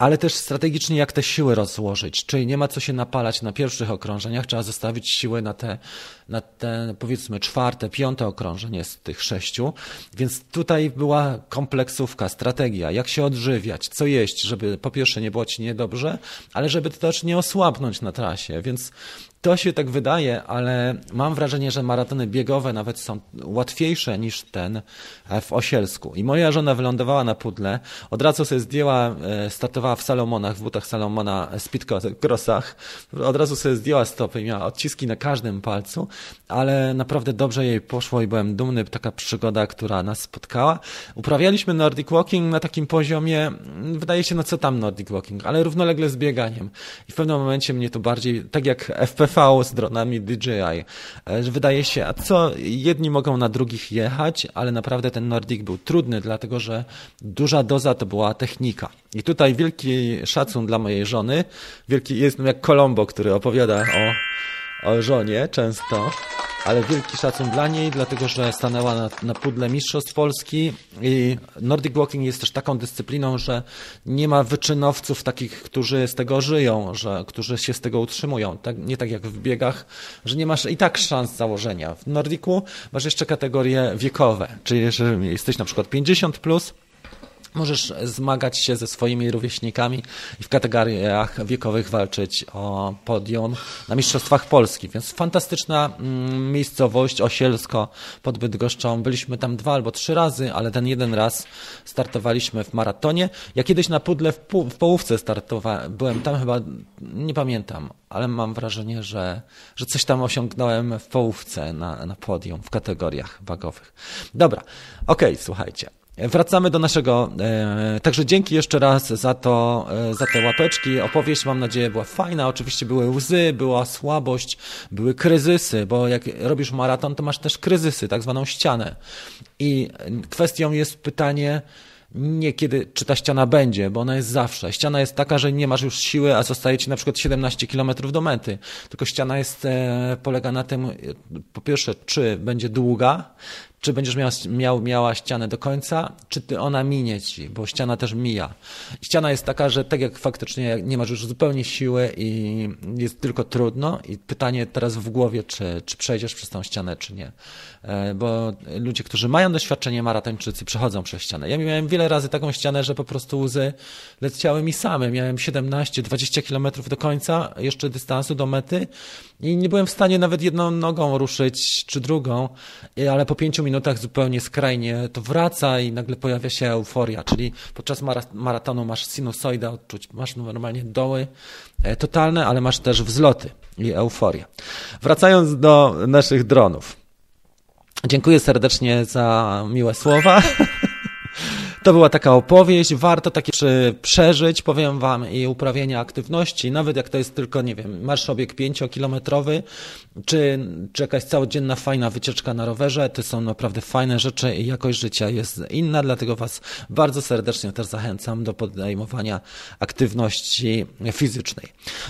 ale też strategicznie jak te siły rozłożyć, czyli nie ma co się napalać na pierwszych okrążeniach, trzeba zostawić siły na te, na te powiedzmy czwarte, piąte okrążenie z tych sześciu, więc tutaj była kompleksówka, strategia, jak się odżywiać, co jeść, żeby po pierwsze nie było ci niedobrze, ale żeby też nie osłabnąć na trasie, więc to się tak wydaje, ale mam wrażenie, że maratony biegowe nawet są łatwiejsze niż ten e, w Osielsku. I moja żona wylądowała na pudle, od razu sobie zdjęła, e, startowała w Salomonach, w butach Salomona, e, speedcrossach, od razu sobie zdjęła stopy i miała odciski na każdym palcu, ale naprawdę dobrze jej poszło i byłem dumny, taka przygoda, która nas spotkała. Uprawialiśmy Nordic Walking na takim poziomie, wydaje się, no co tam Nordic Walking, ale równolegle z bieganiem. I w pewnym momencie mnie to bardziej, tak jak FPV TV z dronami DJI. E, wydaje się, a co, jedni mogą na drugich jechać, ale naprawdę ten Nordic był trudny, dlatego że duża doza to była technika. I tutaj wielki szacun dla mojej żony, wielki jest jak Colombo, który opowiada o żonie często ale wielki szacun dla niej, dlatego że stanęła na, na pudle Mistrzostw Polski i Nordic Walking jest też taką dyscypliną, że nie ma wyczynowców takich, którzy z tego żyją, że, którzy się z tego utrzymują. Tak, nie tak jak w biegach, że nie masz i tak szans założenia. W Nordiku masz jeszcze kategorie wiekowe, czyli jeżeli jesteś na przykład 50+, plus, możesz zmagać się ze swoimi rówieśnikami i w kategoriach wiekowych walczyć o podium na Mistrzostwach Polski. Więc fantastyczna mm, miejscowość, Osielsko pod Bydgoszczą. Byliśmy tam dwa albo trzy razy, ale ten jeden raz startowaliśmy w maratonie. Ja kiedyś na Pudle w, pół, w połówce startowałem, byłem tam chyba, nie pamiętam, ale mam wrażenie, że, że coś tam osiągnąłem w połówce na, na podium w kategoriach wagowych. Dobra, okej, okay, słuchajcie. Wracamy do naszego. E, także dzięki jeszcze raz za to, e, za te łapeczki. Opowieść, mam nadzieję, była fajna. Oczywiście były łzy, była słabość, były kryzysy, bo jak robisz maraton, to masz też kryzysy, tak zwaną ścianę. I kwestią jest pytanie, nie kiedy, czy ta ściana będzie, bo ona jest zawsze. Ściana jest taka, że nie masz już siły, a zostaje ci na przykład 17 kilometrów do mety. Tylko ściana jest, e, polega na tym, po pierwsze, czy będzie długa, czy będziesz miał, miał, miała ścianę do końca, czy ty ona minie ci, bo ściana też mija. Ściana jest taka, że tak jak faktycznie nie masz już zupełnie siły i jest tylko trudno i pytanie teraz w głowie, czy, czy przejdziesz przez tą ścianę, czy nie. E, bo ludzie, którzy mają doświadczenie maratończycy, przechodzą przez ścianę. Ja miałem wiele razy taką ścianę, że po prostu łzy leciały mi same. Miałem 17-20 kilometrów do końca, jeszcze dystansu do mety i nie byłem w stanie nawet jedną nogą ruszyć, czy drugą, ale po pięciu minutach zupełnie skrajnie to wraca i nagle pojawia się euforia, czyli podczas maratonu masz sinusoidę odczuć, masz normalnie doły e, totalne, ale masz też wzloty i euforię. Wracając do naszych dronów. Dziękuję serdecznie za miłe słowa. To była taka opowieść, warto takie przeżyć, powiem Wam, i uprawienia aktywności, nawet jak to jest tylko, nie wiem, marsz obieg pięciokilometrowy, czy, czy jakaś całodzienna fajna wycieczka na rowerze, to są naprawdę fajne rzeczy i jakość życia jest inna, dlatego Was bardzo serdecznie też zachęcam do podejmowania aktywności fizycznej.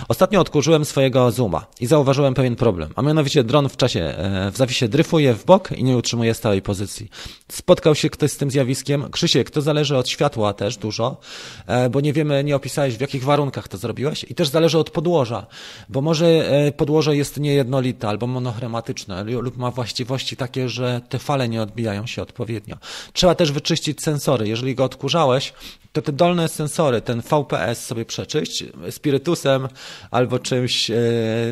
Ostatnio odkurzyłem swojego Zooma i zauważyłem pewien problem, a mianowicie dron w czasie, e, w zawisie dryfuje w bok i nie utrzymuje stałej pozycji. Spotkał się ktoś z tym zjawiskiem? Krzysiek, to zależy od światła też dużo, e, bo nie wiemy, nie opisałeś w jakich warunkach to zrobiłeś i też zależy od podłoża, bo może e, podłoże jest niejednolite albo monochromatyczne lub ma właściwości takie, że te fale nie odbijają się odpowiednio. Trzeba też wyczyścić sensory. Jeżeli go odkurzałeś, to te dolne sensory, ten VPS sobie przeczyść spirytusem albo czymś, e,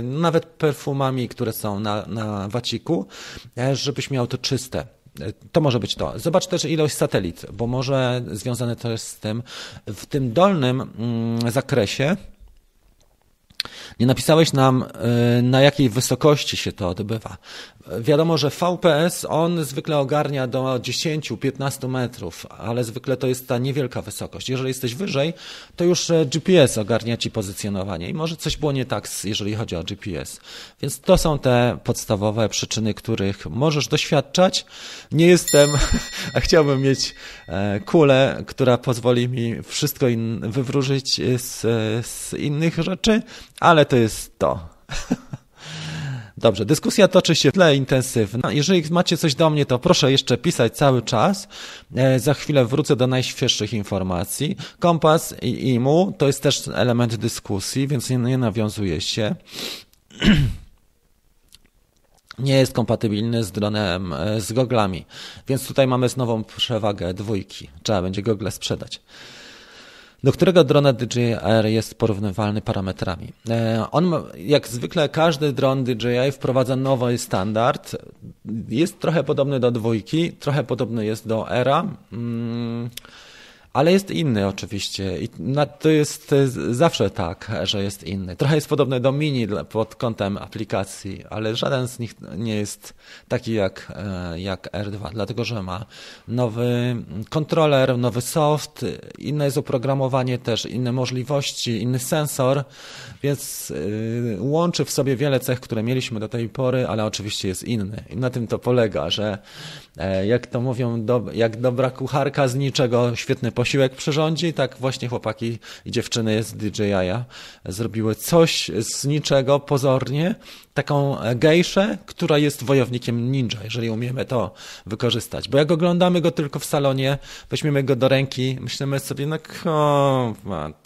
nawet perfumami, które są na, na waciku, żebyś miał to czyste. To może być to. Zobacz też ilość satelit, bo może związane to jest z tym, w tym dolnym mm, zakresie nie napisałeś nam, y, na jakiej wysokości się to odbywa. Wiadomo, że VPS on zwykle ogarnia do 10-15 metrów, ale zwykle to jest ta niewielka wysokość. Jeżeli jesteś wyżej, to już e, GPS ogarnia ci pozycjonowanie i może coś było nie tak, jeżeli chodzi o GPS. Więc to są te podstawowe przyczyny, których możesz doświadczać. Nie jestem, a chciałbym mieć e, kulę, która pozwoli mi wszystko in, wywróżyć z, z innych rzeczy, ale to jest to. Dobrze, dyskusja toczy się w tle intensywna. Jeżeli macie coś do mnie, to proszę jeszcze pisać cały czas. E, za chwilę wrócę do najświeższych informacji. Kompas i IMU to jest też element dyskusji, więc nie, nie nawiązuje się. nie jest kompatybilny z dronem, e, z goglami. Więc tutaj mamy znowu przewagę dwójki. Trzeba będzie gogle sprzedać do którego drona DJI jest porównywalny parametrami. E, on, jak zwykle, każdy dron DJI wprowadza nowy standard. Jest trochę podobny do dwójki, trochę podobny jest do Era. Mm, ale jest inny oczywiście i to jest zawsze tak, że jest inny. Trochę jest podobny do Mini pod kątem aplikacji, ale żaden z nich nie jest taki jak, e, jak R2, dlatego że ma nowy kontroler, nowy soft, inne jest oprogramowanie też, inne możliwości, inny sensor, więc e, łączy w sobie wiele cech, które mieliśmy do tej pory, ale oczywiście jest inny. I na tym to polega, że jak to mówią, do, jak dobra kucharka z niczego świetny posiłek przyrządzi, tak właśnie chłopaki i dziewczyny z DJI zrobiły coś z niczego pozornie, taką gejszę, która jest wojownikiem ninja, jeżeli umiemy to wykorzystać. Bo jak oglądamy go tylko w salonie, weźmiemy go do ręki, myślimy sobie, no ko,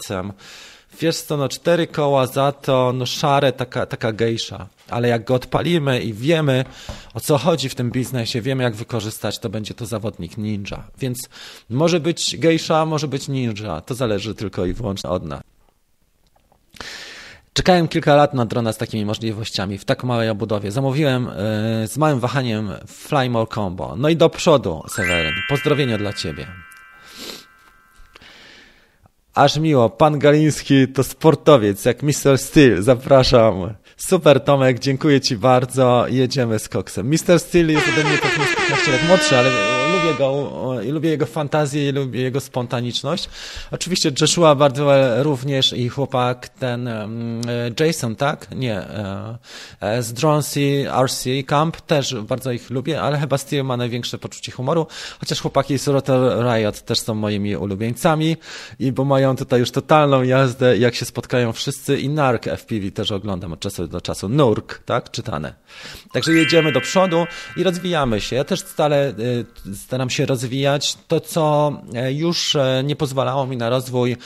tam wiesz co, no cztery koła za to, no szare, taka, taka gejsza. Ale jak go odpalimy i wiemy, o co chodzi w tym biznesie, wiemy, jak wykorzystać, to będzie to zawodnik ninja. Więc może być gejsza, może być ninja. To zależy tylko i wyłącznie od nas. Czekałem kilka lat na drona z takimi możliwościami w tak małej obudowie. Zamówiłem yy, z małym wahaniem Flymore Combo. No i do przodu, Seweryn. Pozdrowienia dla Ciebie. Aż miło, pan Galiński to sportowiec, jak Mr. Steel, zapraszam. Super Tomek, dziękuję Ci bardzo, jedziemy z koksem. Mr. Steel jest ode mnie 15 lat młodszy, ale lubię go, lubię jego fantazję, i lubię jego spontaniczność. Oczywiście Joshua Bardwell również i chłopak ten Jason, tak? Nie. Z Droncy RC Camp też bardzo ich lubię, ale chyba Steve ma największe poczucie humoru, chociaż chłopaki z Rotor Riot też są moimi ulubieńcami i bo mają tutaj już totalną jazdę, jak się spotkają wszyscy i Nark FPV też oglądam od czasu do czasu. Nurk, tak? Czytane. Także jedziemy do przodu i rozwijamy się. Ja też stale staram się rozwijać to, co e, już e, nie pozwalało mi na rozwój,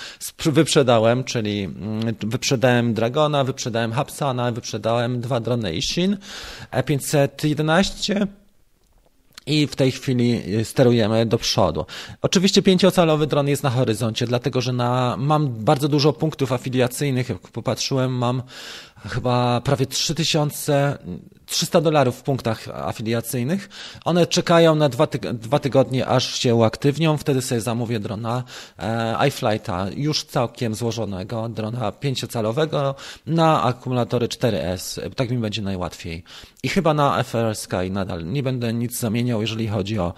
wyprzedałem, czyli mm, wyprzedałem Dragona, wyprzedałem Hapsana, wyprzedałem dwa drony Ishin, E511 i w tej chwili sterujemy do przodu. Oczywiście pięciocalowy dron jest na horyzoncie, dlatego że na, mam bardzo dużo punktów afiliacyjnych. Jak popatrzyłem, mam chyba prawie 3300 dolarów w punktach afiliacyjnych. One czekają na dwa, tyg dwa tygodnie, aż się uaktywnią. Wtedy sobie zamówię drona e, iFlighta, już całkiem złożonego, drona pięciocalowego na akumulatory 4S. Tak mi będzie najłatwiej. I chyba na FR Sky nadal nie będę nic zamieniał, jeżeli chodzi o,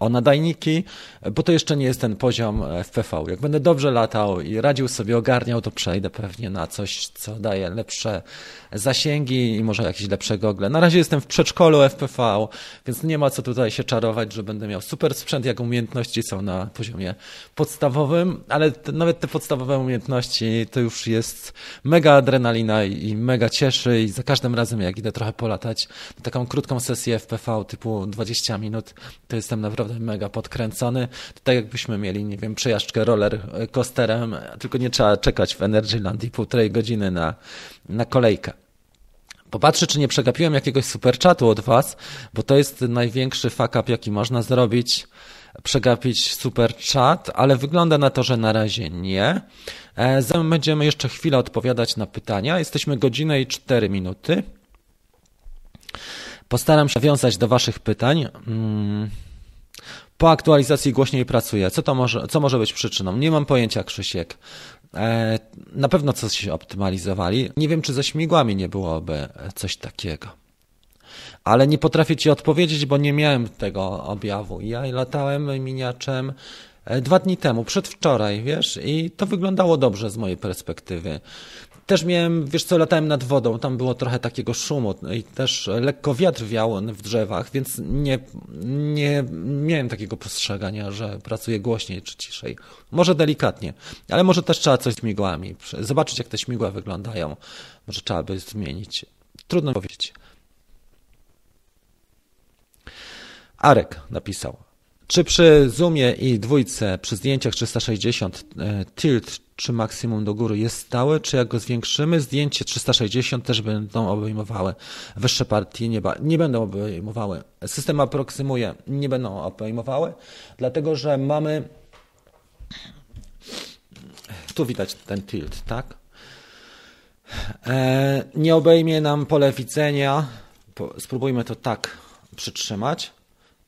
o nadajniki, bo to jeszcze nie jest ten poziom FPV. Jak będę dobrze latał i radził sobie, ogarniał, to przejdę pewnie na coś, co daje lepsze zasięgi i może jakieś lepsze gogle. Na razie jestem w przedszkolu FPV, więc nie ma co tutaj się czarować, że będę miał super sprzęt, jak umiejętności są na poziomie podstawowym, ale te, nawet te podstawowe umiejętności to już jest mega adrenalina i, i mega cieszy i za każdym razem jak idę trochę polatać, taką krótką sesję FPV typu 20 minut, to jestem naprawdę mega podkręcony. To tak jakbyśmy mieli, nie wiem, przejażdżkę roller coasterem, tylko nie trzeba czekać w Energyland półtorej godziny na, na kolejkę. Popatrzę, czy nie przegapiłem jakiegoś superchatu od Was, bo to jest największy fuck up, jaki można zrobić. Przegapić superchat, ale wygląda na to, że na razie nie. E, zatem będziemy jeszcze chwilę odpowiadać na pytania. Jesteśmy godzinę i 4 minuty. Postaram się nawiązać do Waszych pytań. Hmm. Po aktualizacji głośniej pracuję. Co to może, co może być przyczyną? Nie mam pojęcia, Krzysiek. E, na pewno coś optymalizowali. Nie wiem, czy ze śmigłami nie byłoby coś takiego. Ale nie potrafię Ci odpowiedzieć, bo nie miałem tego objawu. Ja latałem miniaczem e, dwa dni temu, przedwczoraj, wiesz, i to wyglądało dobrze z mojej perspektywy. Też miałem, wiesz co, latałem nad wodą, tam było trochę takiego szumu i też lekko wiatr wiał w drzewach, więc nie, nie miałem takiego postrzegania, że pracuję głośniej czy ciszej. Może delikatnie, ale może też trzeba coś z migłami, zobaczyć jak te śmigła wyglądają. Może trzeba by zmienić. Trudno powiedzieć. Arek napisał. Czy przy zoomie i dwójce, przy zdjęciach 360 e, tilt czy maksimum do góry jest stałe, czy jak go zwiększymy, zdjęcie 360 też będą obejmowały wyższe partie nieba. Nie będą obejmowały. System aproksymuje, nie będą obejmowały, dlatego że mamy. Tu widać ten tilt, tak? E, nie obejmie nam pole widzenia. Spróbujmy to tak przytrzymać.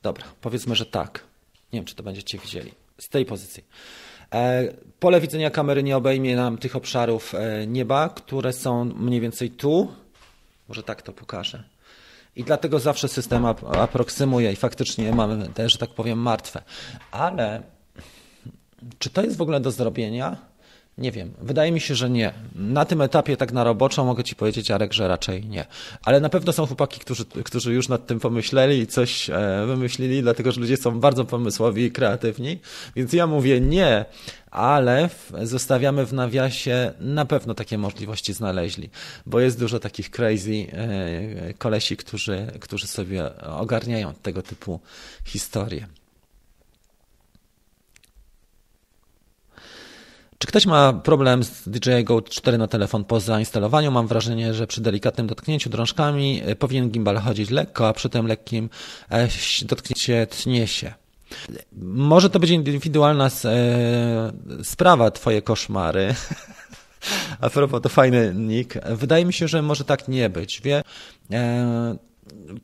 Dobra, powiedzmy, że tak. Nie wiem, czy to będziecie widzieli. Z tej pozycji. E, pole widzenia kamery nie obejmie nam tych obszarów e, nieba, które są mniej więcej tu. Może tak to pokażę. I dlatego zawsze system aproksymuje i faktycznie mamy te, że tak powiem, martwe. Ale czy to jest w ogóle do zrobienia? Nie wiem. Wydaje mi się, że nie. Na tym etapie, tak na roboczo, mogę Ci powiedzieć, Arek, że raczej nie. Ale na pewno są chłopaki, którzy, którzy już nad tym pomyśleli i coś e, wymyślili, dlatego że ludzie są bardzo pomysłowi i kreatywni. Więc ja mówię nie, ale zostawiamy w nawiasie, na pewno takie możliwości znaleźli, bo jest dużo takich crazy e, kolesi, którzy, którzy sobie ogarniają tego typu historie. Czy ktoś ma problem z DJI Go 4 na telefon po zainstalowaniu? Mam wrażenie, że przy delikatnym dotknięciu drążkami e, powinien gimbal chodzić lekko, a przy tym lekkim e, dotknięcie tnie się. Może to być indywidualna e, sprawa, twoje koszmary. A propos, to fajny nick. Wydaje mi się, że może tak nie być. Wie,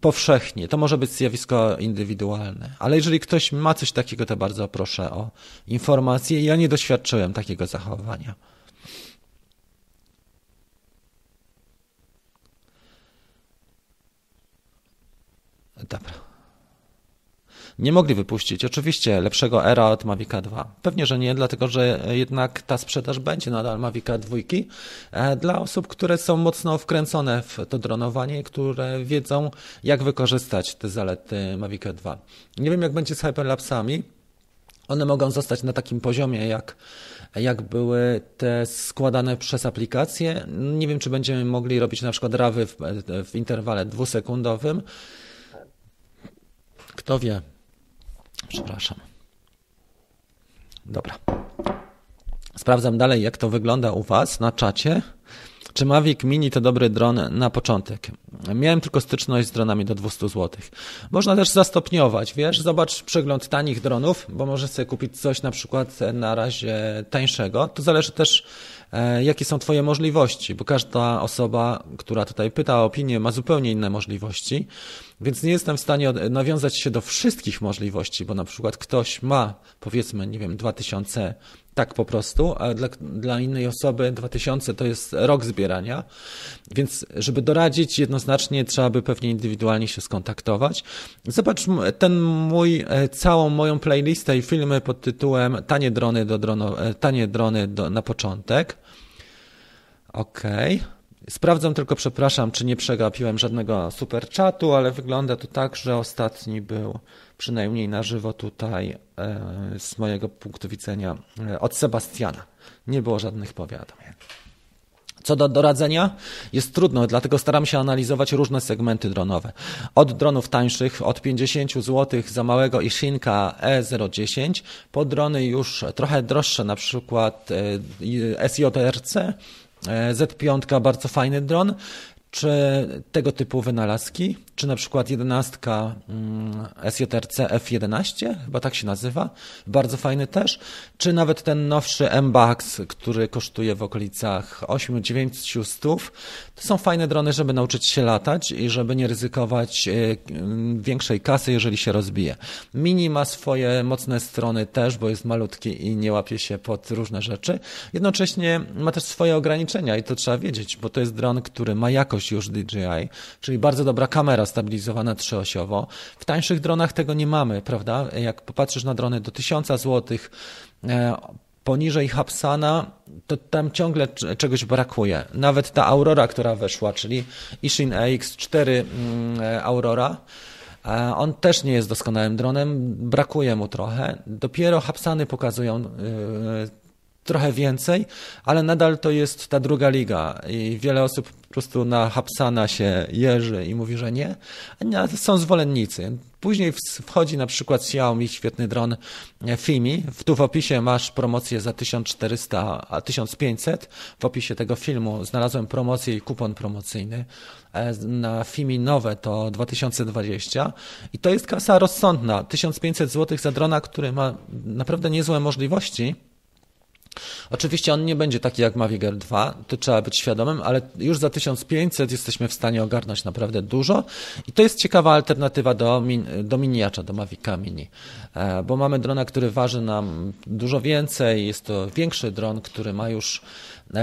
powszechnie. To może być zjawisko indywidualne, ale jeżeli ktoś ma coś takiego, to bardzo proszę o informację. Ja nie doświadczyłem takiego zachowania. Dobra. Nie mogli wypuścić oczywiście lepszego Era od Mavica 2. Pewnie, że nie, dlatego że jednak ta sprzedaż będzie nadal Mavica 2 e, dla osób, które są mocno wkręcone w to dronowanie, które wiedzą, jak wykorzystać te zalety Mavica 2. Nie wiem, jak będzie z Hyperlapsami. One mogą zostać na takim poziomie, jak jak były te składane przez aplikację. Nie wiem, czy będziemy mogli robić na przykład rawy w, w interwale dwusekundowym. Kto wie? Przepraszam. Dobra. Sprawdzam dalej, jak to wygląda u Was na czacie. Czy Mavic Mini to dobry dron na początek? Miałem tylko styczność z dronami do 200 zł. Można też zastopniować, wiesz, zobacz przegląd tanich dronów, bo możesz sobie kupić coś na przykład na razie tańszego. To zależy też jakie są Twoje możliwości, bo każda osoba, która tutaj pyta o opinię, ma zupełnie inne możliwości, więc nie jestem w stanie nawiązać się do wszystkich możliwości, bo na przykład ktoś ma, powiedzmy, nie wiem, 2000 tak po prostu, a dla, dla innej osoby 2000 to jest rok zbierania, więc żeby doradzić jednoznacznie trzeba by pewnie indywidualnie się skontaktować. Zobacz ten mój, e, całą moją playlistę i filmy pod tytułem Tanie drony, do drono, e, tanie drony do, na początek. Okej. Okay. Sprawdzam tylko, przepraszam, czy nie przegapiłem żadnego super czatu, ale wygląda to tak, że ostatni był przynajmniej na żywo tutaj e, z mojego punktu widzenia e, od Sebastiana. Nie było żadnych powiadomień. Co do doradzenia, jest trudno, dlatego staram się analizować różne segmenty dronowe. Od dronów tańszych, od 50 zł za małego Ishinka E010, po drony już trochę droższe, na przykład e, SJRC, Z5 bardzo fajny dron, czy tego typu wynalazki, czy na przykład 11 mm, SJRC F11, chyba tak się nazywa, bardzo fajny też, czy nawet ten nowszy M-Bax, który kosztuje w okolicach 8-9 stów. To są fajne drony, żeby nauczyć się latać i żeby nie ryzykować e, większej kasy, jeżeli się rozbije. Mini ma swoje mocne strony też, bo jest malutki i nie łapie się pod różne rzeczy. Jednocześnie ma też swoje ograniczenia i to trzeba wiedzieć, bo to jest dron, który ma jakość już DJI, czyli bardzo dobra kamera stabilizowana trzyosiowo. W tańszych dronach tego nie mamy, prawda? Jak popatrzysz na drony do 1000 zł, e, poniżej Hapsana, to tam ciągle czegoś brakuje. Nawet ta Aurora, która weszła, czyli Ishin AX4 mm, e, Aurora, e, on też nie jest doskonałym dronem, brakuje mu trochę. Dopiero Hapsany pokazują trochę więcej, ale nadal to jest ta druga liga i wiele osób po prostu na Hapsana się jeży i mówi, że nie, a są zwolennicy. Później wchodzi na przykład Xiaomi, świetny dron e, Fimi. Tu w opisie masz promocję za 1400, a 1500. W opisie tego filmu znalazłem promocję i kupon promocyjny. E, na Fimi nowe to 2020 i to jest kasa rozsądna. 1500 zł za drona, który ma naprawdę niezłe możliwości Oczywiście on nie będzie taki jak Mavic Air 2, to trzeba być świadomym, ale już za 1500 jesteśmy w stanie ogarnąć naprawdę dużo. I to jest ciekawa alternatywa do, do miniacza, do Mavica Mini, e, bo mamy drona, który waży nam dużo więcej, jest to większy dron, który ma już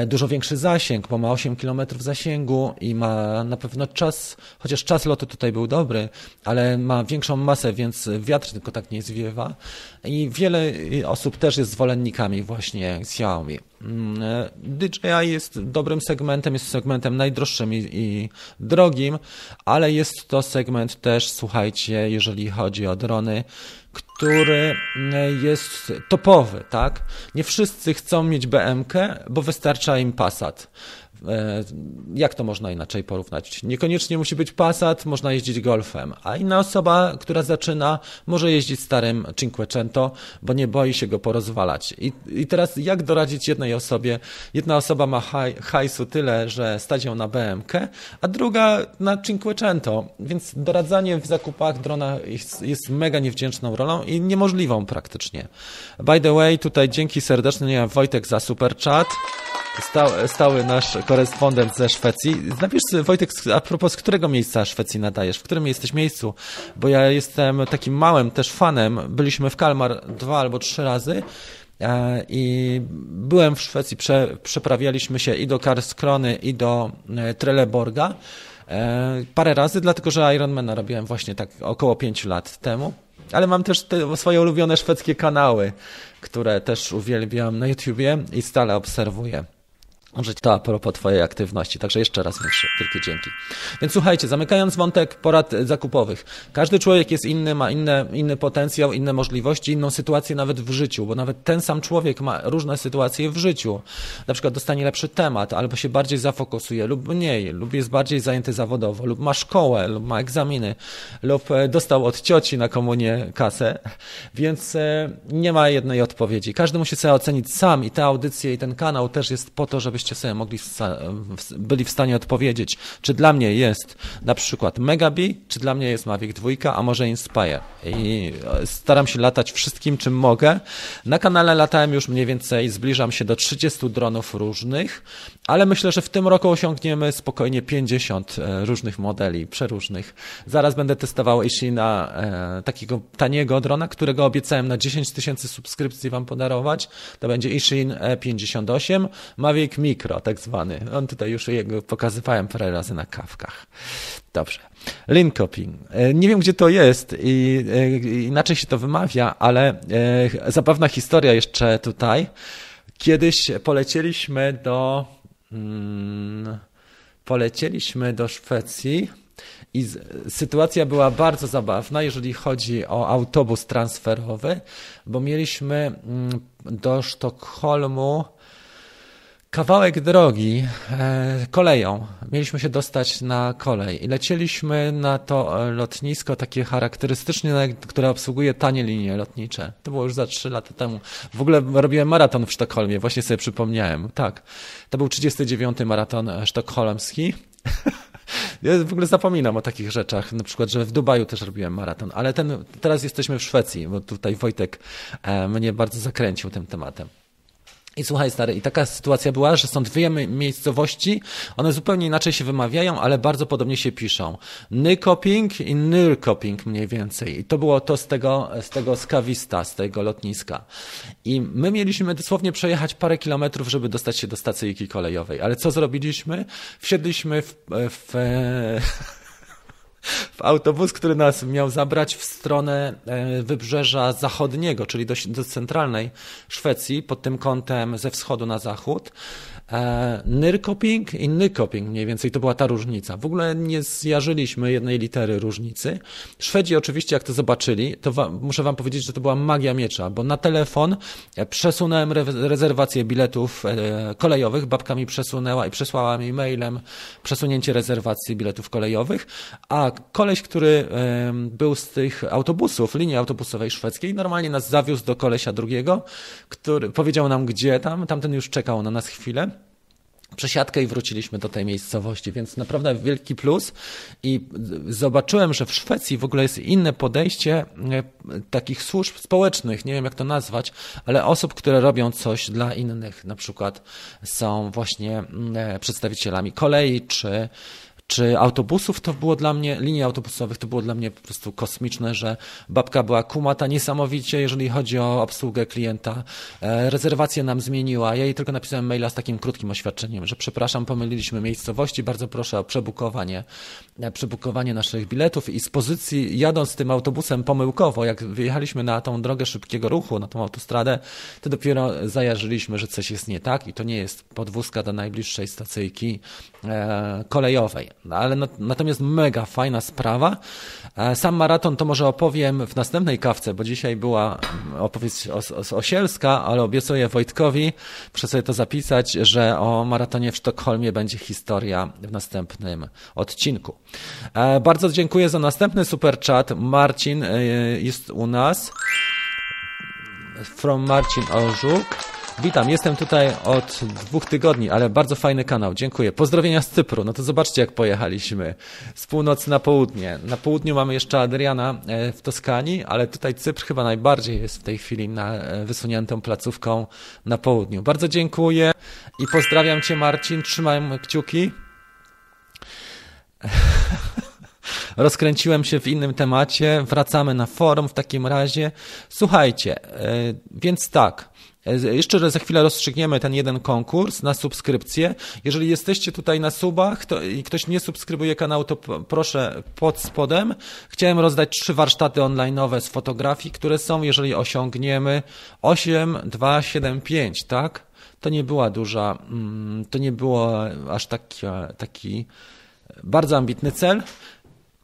dużo większy zasięg, bo ma 8 km zasięgu i ma na pewno czas, chociaż czas lotu tutaj był dobry, ale ma większą masę, więc wiatr tylko tak nie zwiewa. I wiele osób też jest zwolennikami właśnie Xiaomi. Mm, e, DJI jest dobrym segmentem, jest segmentem najdroższym i, i, drogim, ale jest to segment też, słuchajcie, jeżeli chodzi o drony, który mm, jest topowy, tak? Nie wszyscy chcą mieć BMK, bo wystarcza im Passat. E, jak to można inaczej porównać? Niekoniecznie musi być Passat, można jeździć Golfem, a inna osoba, która zaczyna, może jeździć starym Cinquecento, bo nie boi się go porozwalać. I, i teraz jak doradzić jednej osobie? Jedna osoba ma haj, hajsu tyle, że stać ją na BMK, a druga na Cinquecento, więc doradzanie w zakupach drona jest, jest mega niewdzięczną rolą i niemożliwą praktycznie. By the way, tutaj dzięki serdecznie Wojtek za super chat. Stały, stały nasz korespondent ze Szwecji. Napisz Wojtek, a propos którego miejsca Szwecji nadajesz? W którym jesteś miejscu? Bo ja jestem takim małym też fanem. Byliśmy w Kalmar dwa albo trzy razy e, i byłem w Szwecji, Prze, przeprawialiśmy się i do Karskrony i do e, Trelleborga e, parę razy, dlatego że Ironmana robiłem właśnie tak około pięciu lat temu. ale mam też te swoje ulubione szwedzkie kanały, które też uwielbiam na YouTubie i stale obserwuję. Może to a propos Twojej aktywności. Także jeszcze raz wielkie dzięki. Więc słuchajcie, zamykając wątek porad zakupowych. Każdy człowiek jest inny, ma inne, inny potencjał, inne możliwości, inną sytuację nawet w życiu, bo nawet ten sam człowiek ma różne sytuacje w życiu. Na przykład dostanie lepszy temat, albo się bardziej zafokusuje, lub mniej, lub jest bardziej zajęty zawodowo, lub ma szkołę, lub ma egzaminy, lub e, dostał od cioci na komunię kasę. Więc e, nie ma jednej odpowiedzi. Każdy musi sobie ocenić sam i te audycje, i ten kanał też jest po to, żeby żebyście sobie mogli byli w stanie odpowiedzieć, czy dla mnie jest na przykład Megabi, czy dla mnie jest Mavic 2, a może Inspire. I e, staram się latać wszystkim, czym mogę. Na kanale latałem już mniej więcej, zbliżam się do 30 dronów różnych, ale myślę, że w tym roku osiągniemy spokojnie 50 e, różnych modeli, przeróżnych. Zaraz będę testował na e, takiego taniego drona, którego obiecałem na 10 tysięcy subskrypcji Wam podarować. To będzie Ishin E58, Mavic Mi mikro, tak zwany. On tutaj już jego pokazywałem parę razy na kawkach. Dobrze. Linkoping. E, nie wiem, gdzie to jest i e, inaczej się to wymawia, ale zabawna historia jeszcze tutaj. Kiedyś polecieliśmy do mm, polecieliśmy do Szwecji i sytuacja była bardzo zabawna, jeżeli chodzi o autobus transferowy, bo mieliśmy mm, do Sztokholmu kawałek drogi e, koleją. Mieliśmy się dostać na kolej i lecieliśmy na to e, lotnisko takie charakterystycznie, które obsługuje tanie linie lotnicze. To było już za trzy lata temu. W ogóle robiłem maraton w Sztokholmie, właśnie sobie przypomniałem. Tak, to był 39. maraton e, sztokholmski. Ja w ogóle zapominam o takich rzeczach, na przykład, że w Dubaju też robiłem maraton, ale ten, teraz jesteśmy w Szwecji, bo tutaj Wojtek mnie bardzo zakręcił tym tematem. I słuchaj, stary, i taka sytuacja była, że są dwie miejscowości, one zupełnie inaczej się wymawiają, ale bardzo podobnie się piszą. Nykoping i Nyrkoping mniej więcej. I to było to z tego, z tego skawista, z tego lotniska. I my mieliśmy dosłownie przejechać parę kilometrów, żeby dostać się do stacyjki kolejowej. Ale co zrobiliśmy? Wsiedliśmy w, w w autobus, który nas miał zabrać w stronę e, wybrzeża zachodniego, czyli do, do centralnej Szwecji, pod tym kątem ze wschodu na zachód. E, Nyrkoping i Nykoping mniej więcej to była ta różnica. W ogóle nie zjarzyliśmy jednej litery różnicy. Szwedzi oczywiście jak to zobaczyli, to muszę wam powiedzieć, że to była magia miecza, bo na telefon e, przesunąłem re rezerwację biletów e, kolejowych, babka mi przesunęła i przesłała mi mailem przesunięcie rezerwacji biletów kolejowych, a koleś, który był z tych autobusów, linii autobusowej szwedzkiej, normalnie nas zawiózł do kolesia drugiego, który powiedział nam gdzie tam, tamten już czekał na nas chwilę przesiadkę i wróciliśmy do tej miejscowości, więc naprawdę wielki plus. I zobaczyłem, że w Szwecji w ogóle jest inne podejście e, takich służb społecznych, nie wiem jak to nazwać, ale osób, które robią coś dla innych, na przykład są właśnie mm, e, przedstawicielami kolei czy czy autobusów, to było dla mnie, linii autobusowych, to było dla mnie po prostu kosmiczne, że babka była kumata niesamowicie, jeżeli chodzi o obsługę klienta. E, rezerwację nam zmieniła. Ja jej tylko napisałem maila z takim krótkim oświadczeniem, że przepraszam, pomyliliśmy miejscowości, bardzo proszę o przebukowanie, przebukowanie naszych biletów i z pozycji jadąc tym autobusem pomyłkowo, jak wyjechaliśmy na tą drogę szybkiego ruchu, na tą autostradę, to dopiero zajarzyliśmy, że coś jest nie tak i to nie jest podwózka do najbliższej stacyjki e, kolejowej. No, ale natomiast mega fajna sprawa. E, sam maraton to może opowiem w następnej kawce, bo dzisiaj była opowieść osielska, ale obiecuję Wojtkowi, muszę sobie to zapisać, że o maratonie w Sztokholmie będzie historia w następnym odcinku. E, bardzo dziękuję za następny super chat. Marcin e, jest u nas. From Marcin Orzuk. Witam, jestem tutaj od dwóch tygodni, ale bardzo fajny kanał, dziękuję. Pozdrowienia z Cypru, no to zobaczcie jak pojechaliśmy. Z północy na południe. Na południu mamy jeszcze Adriana e, w Toskanii, ale tutaj Cypr chyba najbardziej jest w tej chwili na, wysuniętą placówką na południu. Bardzo dziękuję i pozdrawiam Cię Marcin, trzymam kciuki. Rozkręciłem się w innym temacie, wracamy na forum w takim razie. Słuchajcie, e, więc tak, E, jeszcze za chwilę rozstrzygniemy ten jeden konkurs na subskrypcję. Jeżeli jesteście tutaj na subach to, i ktoś nie subskrybuje kanału, to proszę pod spodem. Chciałem rozdać trzy warsztaty online'owe z fotografii, które są, jeżeli osiągniemy 8, 2, 7, 5, tak? To nie była duża, mm, to nie było aż taki, taki bardzo ambitny cel.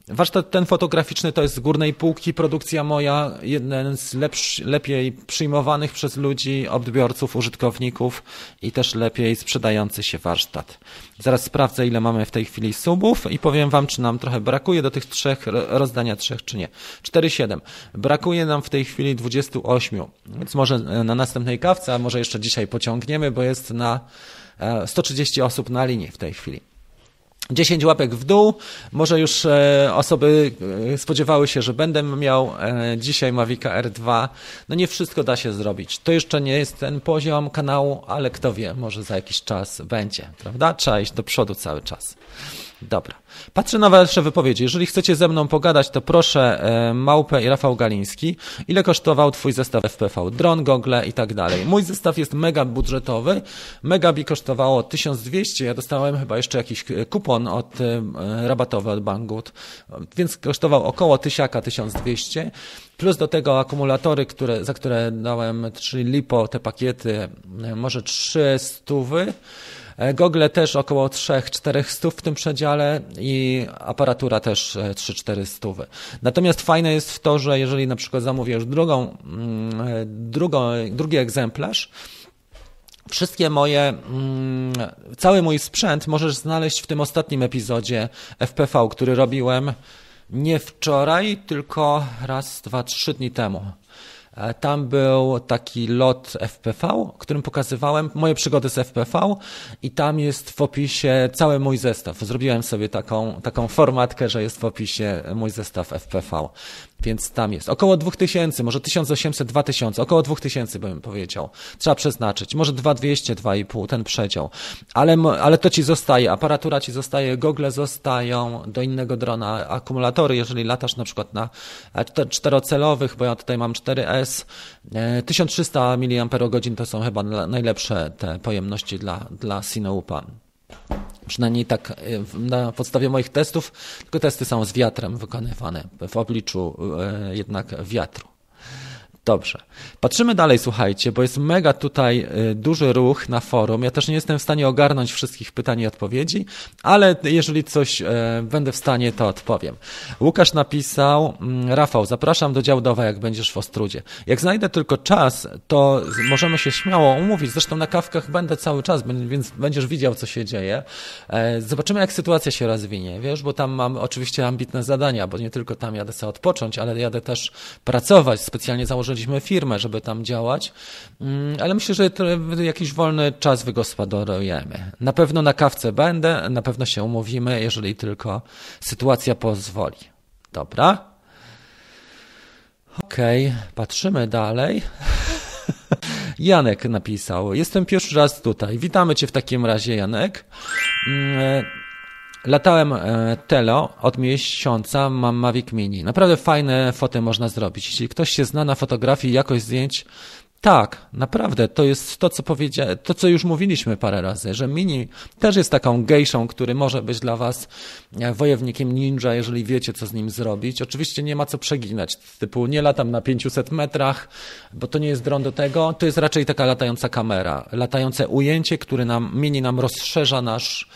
Warsztat ten fotograficzny to jest z górnej półki produkcja moja, jeden z lepszy, lepiej przyjmowanych przez ludzi, odbiorców, użytkowników i też lepiej sprzedający się warsztat. Zaraz sprawdzę, ile mamy w tej chwili subów i powiem Wam, czy nam trochę brakuje do tych trzech, rozdania trzech, czy nie. 4,7. Brakuje nam w tej chwili 28, więc może na następnej kawce, a może jeszcze dzisiaj pociągniemy, bo jest na 130 e, osób na linii w tej chwili. 10 łapek w dół. Może już e, osoby e, spodziewały się, że będę miał e, dzisiaj Mavica R2. No nie wszystko da się zrobić. To jeszcze nie jest ten poziom kanału, ale kto wie, może za jakiś czas będzie, prawda? Trzeba iść do przodu cały czas. Dobra. Patrzę na wasze wypowiedzi. Jeżeli chcecie ze mną pogadać, to proszę e, Małpę i Rafał Galiński. Ile kosztował twój zestaw FPV? Dron, gogle i tak dalej. Mój zestaw jest mega budżetowy. Megabi kosztowało 1200. Ja dostałem chyba jeszcze jakiś kupon od e, rabatowy od Banggood, więc kosztował około 1000, 1200. Plus do tego akumulatory, które, za które dałem, czyli LiPo, te pakiety, e, może 3 stówy. E, Google też około 3-4 stów w tym przedziale i aparatura też 3-4 e, stówy. Natomiast fajne jest w to, że jeżeli na przykład zamówisz drugą, mm, e, drugą, drugi egzemplarz, Wszystkie moje, mm, cały mój sprzęt możesz znaleźć w tym ostatnim epizodzie FPV, który robiłem nie wczoraj, tylko raz, dwa, trzy dni temu. E, tam był taki lot FPV, którym pokazywałem moje przygody z FPV i tam jest w opisie cały mój zestaw. Zrobiłem sobie taką, taką formatkę, że jest w opisie mój zestaw FPV. Więc tam jest około 2000, może 1800, 2000, około 2000 bym powiedział. Trzeba przeznaczyć. Może 2200, 2,5, ten przedział. Ale, ale to ci zostaje, aparatura ci zostaje, gogle zostają, do innego drona akumulatory, jeżeli latasz na przykład na e, czterocelowych, bo ja tutaj mam 4S, 1300 mAh to są chyba najlepsze te pojemności dla, dla Sinoupa. Przynajmniej tak e, na podstawie moich testów, tylko testy są z wiatrem wykonywane w obliczu e, jednak wiatru. Dobrze. Patrzymy dalej, słuchajcie, bo jest mega tutaj y, duży ruch na forum. Ja też nie jestem w stanie ogarnąć wszystkich pytań i odpowiedzi, ale jeżeli coś e, będę w stanie, to odpowiem. Łukasz napisał, mm, Rafał, zapraszam do Działdowa, jak będziesz w Ostrudzie. Jak znajdę tylko czas, to możemy się śmiało umówić. Zresztą na kawkach będę cały czas, więc będziesz widział, co się dzieje. E, zobaczymy, jak sytuacja się rozwinie, wiesz, bo tam mam oczywiście ambitne zadania, bo nie tylko tam jadę sobie odpocząć, ale jadę też pracować. Specjalnie założyłem założyliśmy firmę, żeby tam działać, mm, ale myślę, że jakiś wolny czas wygospodarujemy. Na pewno na kawce będę, na pewno się umówimy, jeżeli tylko sytuacja pozwoli. Dobra? Okej, okay, patrzymy dalej. Janek napisał. Jestem pierwszy raz tutaj. Witamy Cię w takim razie, Janek. Latałem e, Telo od miesiąca, mam Mavic Mini. Naprawdę fajne foty można zrobić. Jeśli ktoś się zna na fotografii jakość zdjęć, tak, naprawdę, to jest to, co powiedziałem, to, co już mówiliśmy parę razy, że Mini też jest taką gejszą, który może być dla Was e, wojownikiem ninja, jeżeli wiecie, co z nim zrobić. Oczywiście nie ma co przeginać, typu nie latam na 500 metrach, bo to nie jest dron do tego, to jest raczej taka latająca kamera, latające ujęcie, które nam, Mini nam rozszerza nasz,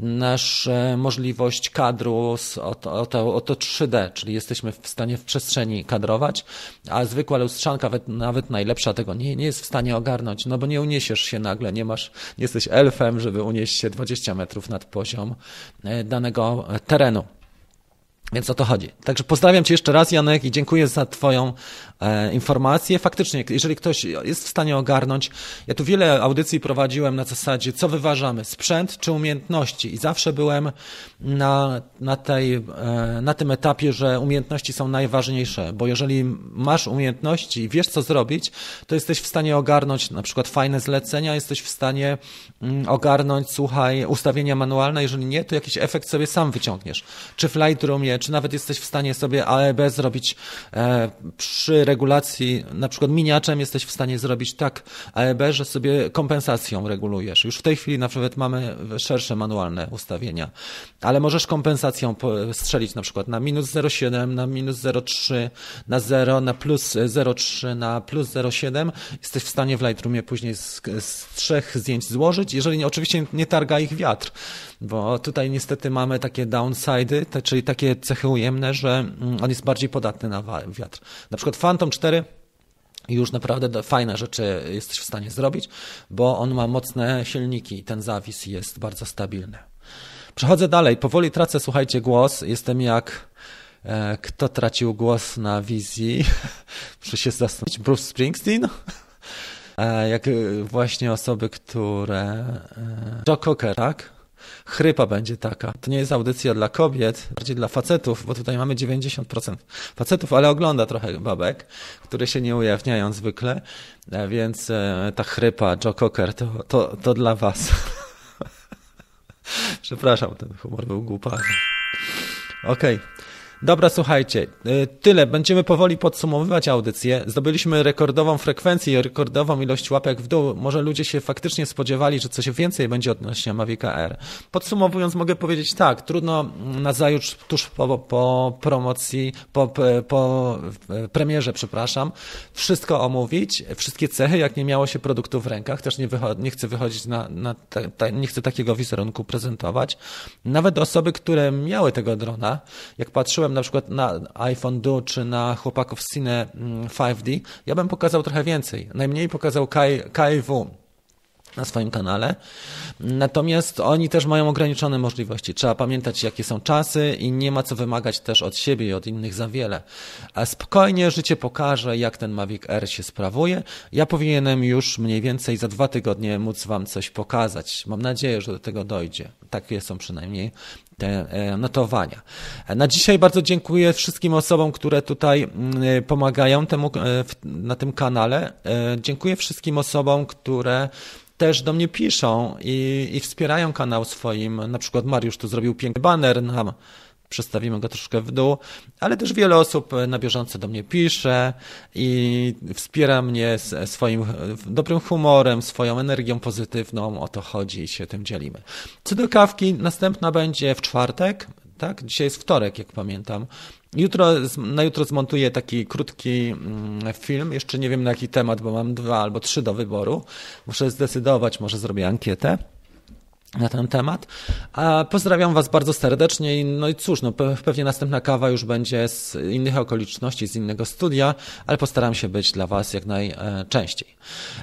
nasz możliwość kadru o to, o, to, o to 3D, czyli jesteśmy w stanie w przestrzeni kadrować, a zwykła lustrzanka, nawet, nawet najlepsza tego nie, nie jest w stanie ogarnąć, no bo nie uniesiesz się nagle, nie masz, nie jesteś elfem, żeby unieść się 20 metrów nad poziom e, danego terenu. Więc o to chodzi. Także pozdrawiam Cię jeszcze raz, Janek, i dziękuję za Twoją e, informację. Faktycznie, jeżeli ktoś jest w stanie ogarnąć, ja tu wiele audycji prowadziłem na zasadzie, co wyważamy, sprzęt czy umiejętności, i zawsze byłem na, na, tej, e, na tym etapie, że umiejętności są najważniejsze, bo jeżeli masz umiejętności i wiesz, co zrobić, to jesteś w stanie ogarnąć na przykład fajne zlecenia, jesteś w stanie mm, ogarnąć, słuchaj, ustawienia manualne, jeżeli nie, to jakiś efekt sobie sam wyciągniesz. Czy w Lightroomie czy nawet jesteś w stanie sobie AEB zrobić e, przy regulacji, na przykład miniaczem jesteś w stanie zrobić tak AEB, że sobie kompensacją regulujesz. Już w tej chwili na przykład mamy szersze manualne ustawienia, ale możesz kompensacją strzelić na przykład na minus 0,7, na minus 0,3, na 0, na plus 0,3, na plus 0,7. Jesteś w stanie w Lightroomie później z, z trzech zdjęć złożyć, jeżeli oczywiście nie targa ich wiatr, bo tutaj niestety mamy takie downsidy, te, czyli takie cechy ujemne, że mm, on jest bardziej podatny na wiatr. Na przykład Phantom 4 już naprawdę fajne rzeczy jesteś w stanie zrobić, bo on ma mocne silniki i ten zawis jest bardzo stabilny. Przechodzę dalej, powoli tracę, słuchajcie, głos. Jestem jak e, kto tracił głos na wizji. Muszę się zastanowić. Bruce Springsteen? E, jak właśnie osoby, które... E, Joe Cocker, tak? Chrypa będzie taka. To nie jest audycja dla kobiet, bardziej dla facetów, bo tutaj mamy 90% facetów, ale ogląda trochę babek, które się nie ujawniają zwykle, e, więc e, ta chrypa Joe Cocker to, to, to dla was. Przepraszam, ten humor był głupawy. Okej. Okay. Dobra, słuchajcie, y, tyle. Będziemy powoli podsumowywać audycję. Zdobyliśmy rekordową frekwencję i rekordową ilość łapek w dół. Może ludzie się faktycznie spodziewali, że coś więcej będzie odnośnie Mavic R. Podsumowując, mogę powiedzieć tak, trudno na zajutrz, tuż po, po promocji, po, po premierze, przepraszam, wszystko omówić, wszystkie cechy, jak nie miało się produktów w rękach. Też nie, nie chcę wychodzić na, na te, te, nie chcę takiego wizerunku prezentować. Nawet osoby, które miały tego drona, jak patrzyłem na przykład na iPhone Duo czy na chłopaków z Cine 5D, mm, ja bym pokazał trochę więcej. Najmniej pokazał KIW na swoim kanale. Natomiast oni też mają ograniczone możliwości. Trzeba pamiętać, jakie są czasy i nie ma co wymagać też od siebie i od innych za wiele. A spokojnie życie pokaże, jak ten Mavic R się sprawuje. Ja powinienem już mniej więcej za dwa tygodnie móc Wam coś pokazać. Mam nadzieję, że do tego dojdzie. Takie są przynajmniej te e, notowania. Na dzisiaj bardzo dziękuję wszystkim osobom, które tutaj mm, pomagają temu, e, na tym kanale. E, dziękuję wszystkim osobom, które też do mnie piszą i, i wspierają kanał swoim. Na przykład Mariusz tu zrobił piękny banner, nam przestawimy go troszkę w dół, ale też wiele osób na bieżąco do mnie pisze i wspiera mnie swoim dobrym humorem, swoją energią pozytywną, o to chodzi i się tym dzielimy. Co do kawki, następna będzie w czwartek, tak? Dzisiaj jest wtorek, jak pamiętam. Jutro, na jutro zmontuję taki krótki mm, film. Jeszcze nie wiem na jaki temat, bo mam dwa albo trzy do wyboru. Muszę zdecydować, może zrobię ankietę na ten temat. Pozdrawiam Was bardzo serdecznie. No i cóż, no pewnie następna kawa już będzie z innych okoliczności, z innego studia, ale postaram się być dla Was jak najczęściej.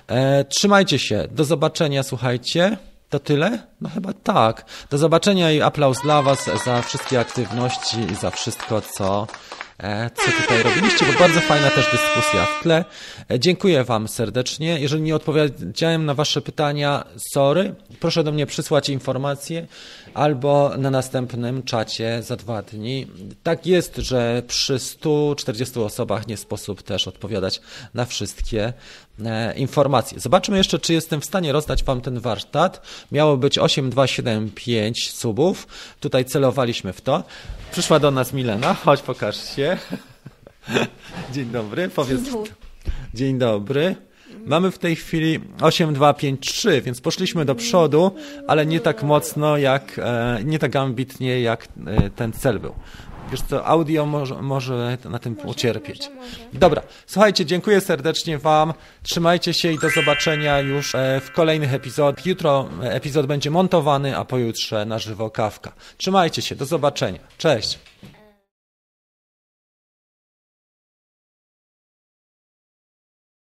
E, trzymajcie się. Do zobaczenia, słuchajcie. To tyle? No chyba tak. Do zobaczenia i aplauz dla Was za wszystkie aktywności i za wszystko, co, co tutaj robiliście, bo bardzo fajna też dyskusja w tle. E, dziękuję Wam serdecznie. Jeżeli nie odpowiedziałem na Wasze pytania, sorry. Proszę do mnie przysłać informacje albo na następnym czacie za dwa dni. Tak jest, że przy 140 osobach nie sposób też odpowiadać na wszystkie E, informacje. Zobaczmy jeszcze, czy jestem w stanie rozdać Wam ten warsztat. Miało być 8275 subów. Tutaj celowaliśmy w to. Przyszła do nas Milena. Chodź, pokaż się. Dzień dobry. Powiedz. Dzień dobry. Mamy w tej chwili 8253, więc poszliśmy do przodu, ale nie tak mocno jak, e, nie tak ambitnie jak e, ten cel był. Wiesz co, audio może, może na tym może, ucierpieć. Może, może. Dobra, słuchajcie, dziękuję serdecznie Wam. Trzymajcie się i do zobaczenia już e, w kolejnych epizodach. Jutro epizod będzie montowany, a pojutrze na żywo kawka. Trzymajcie się, do zobaczenia. Cześć.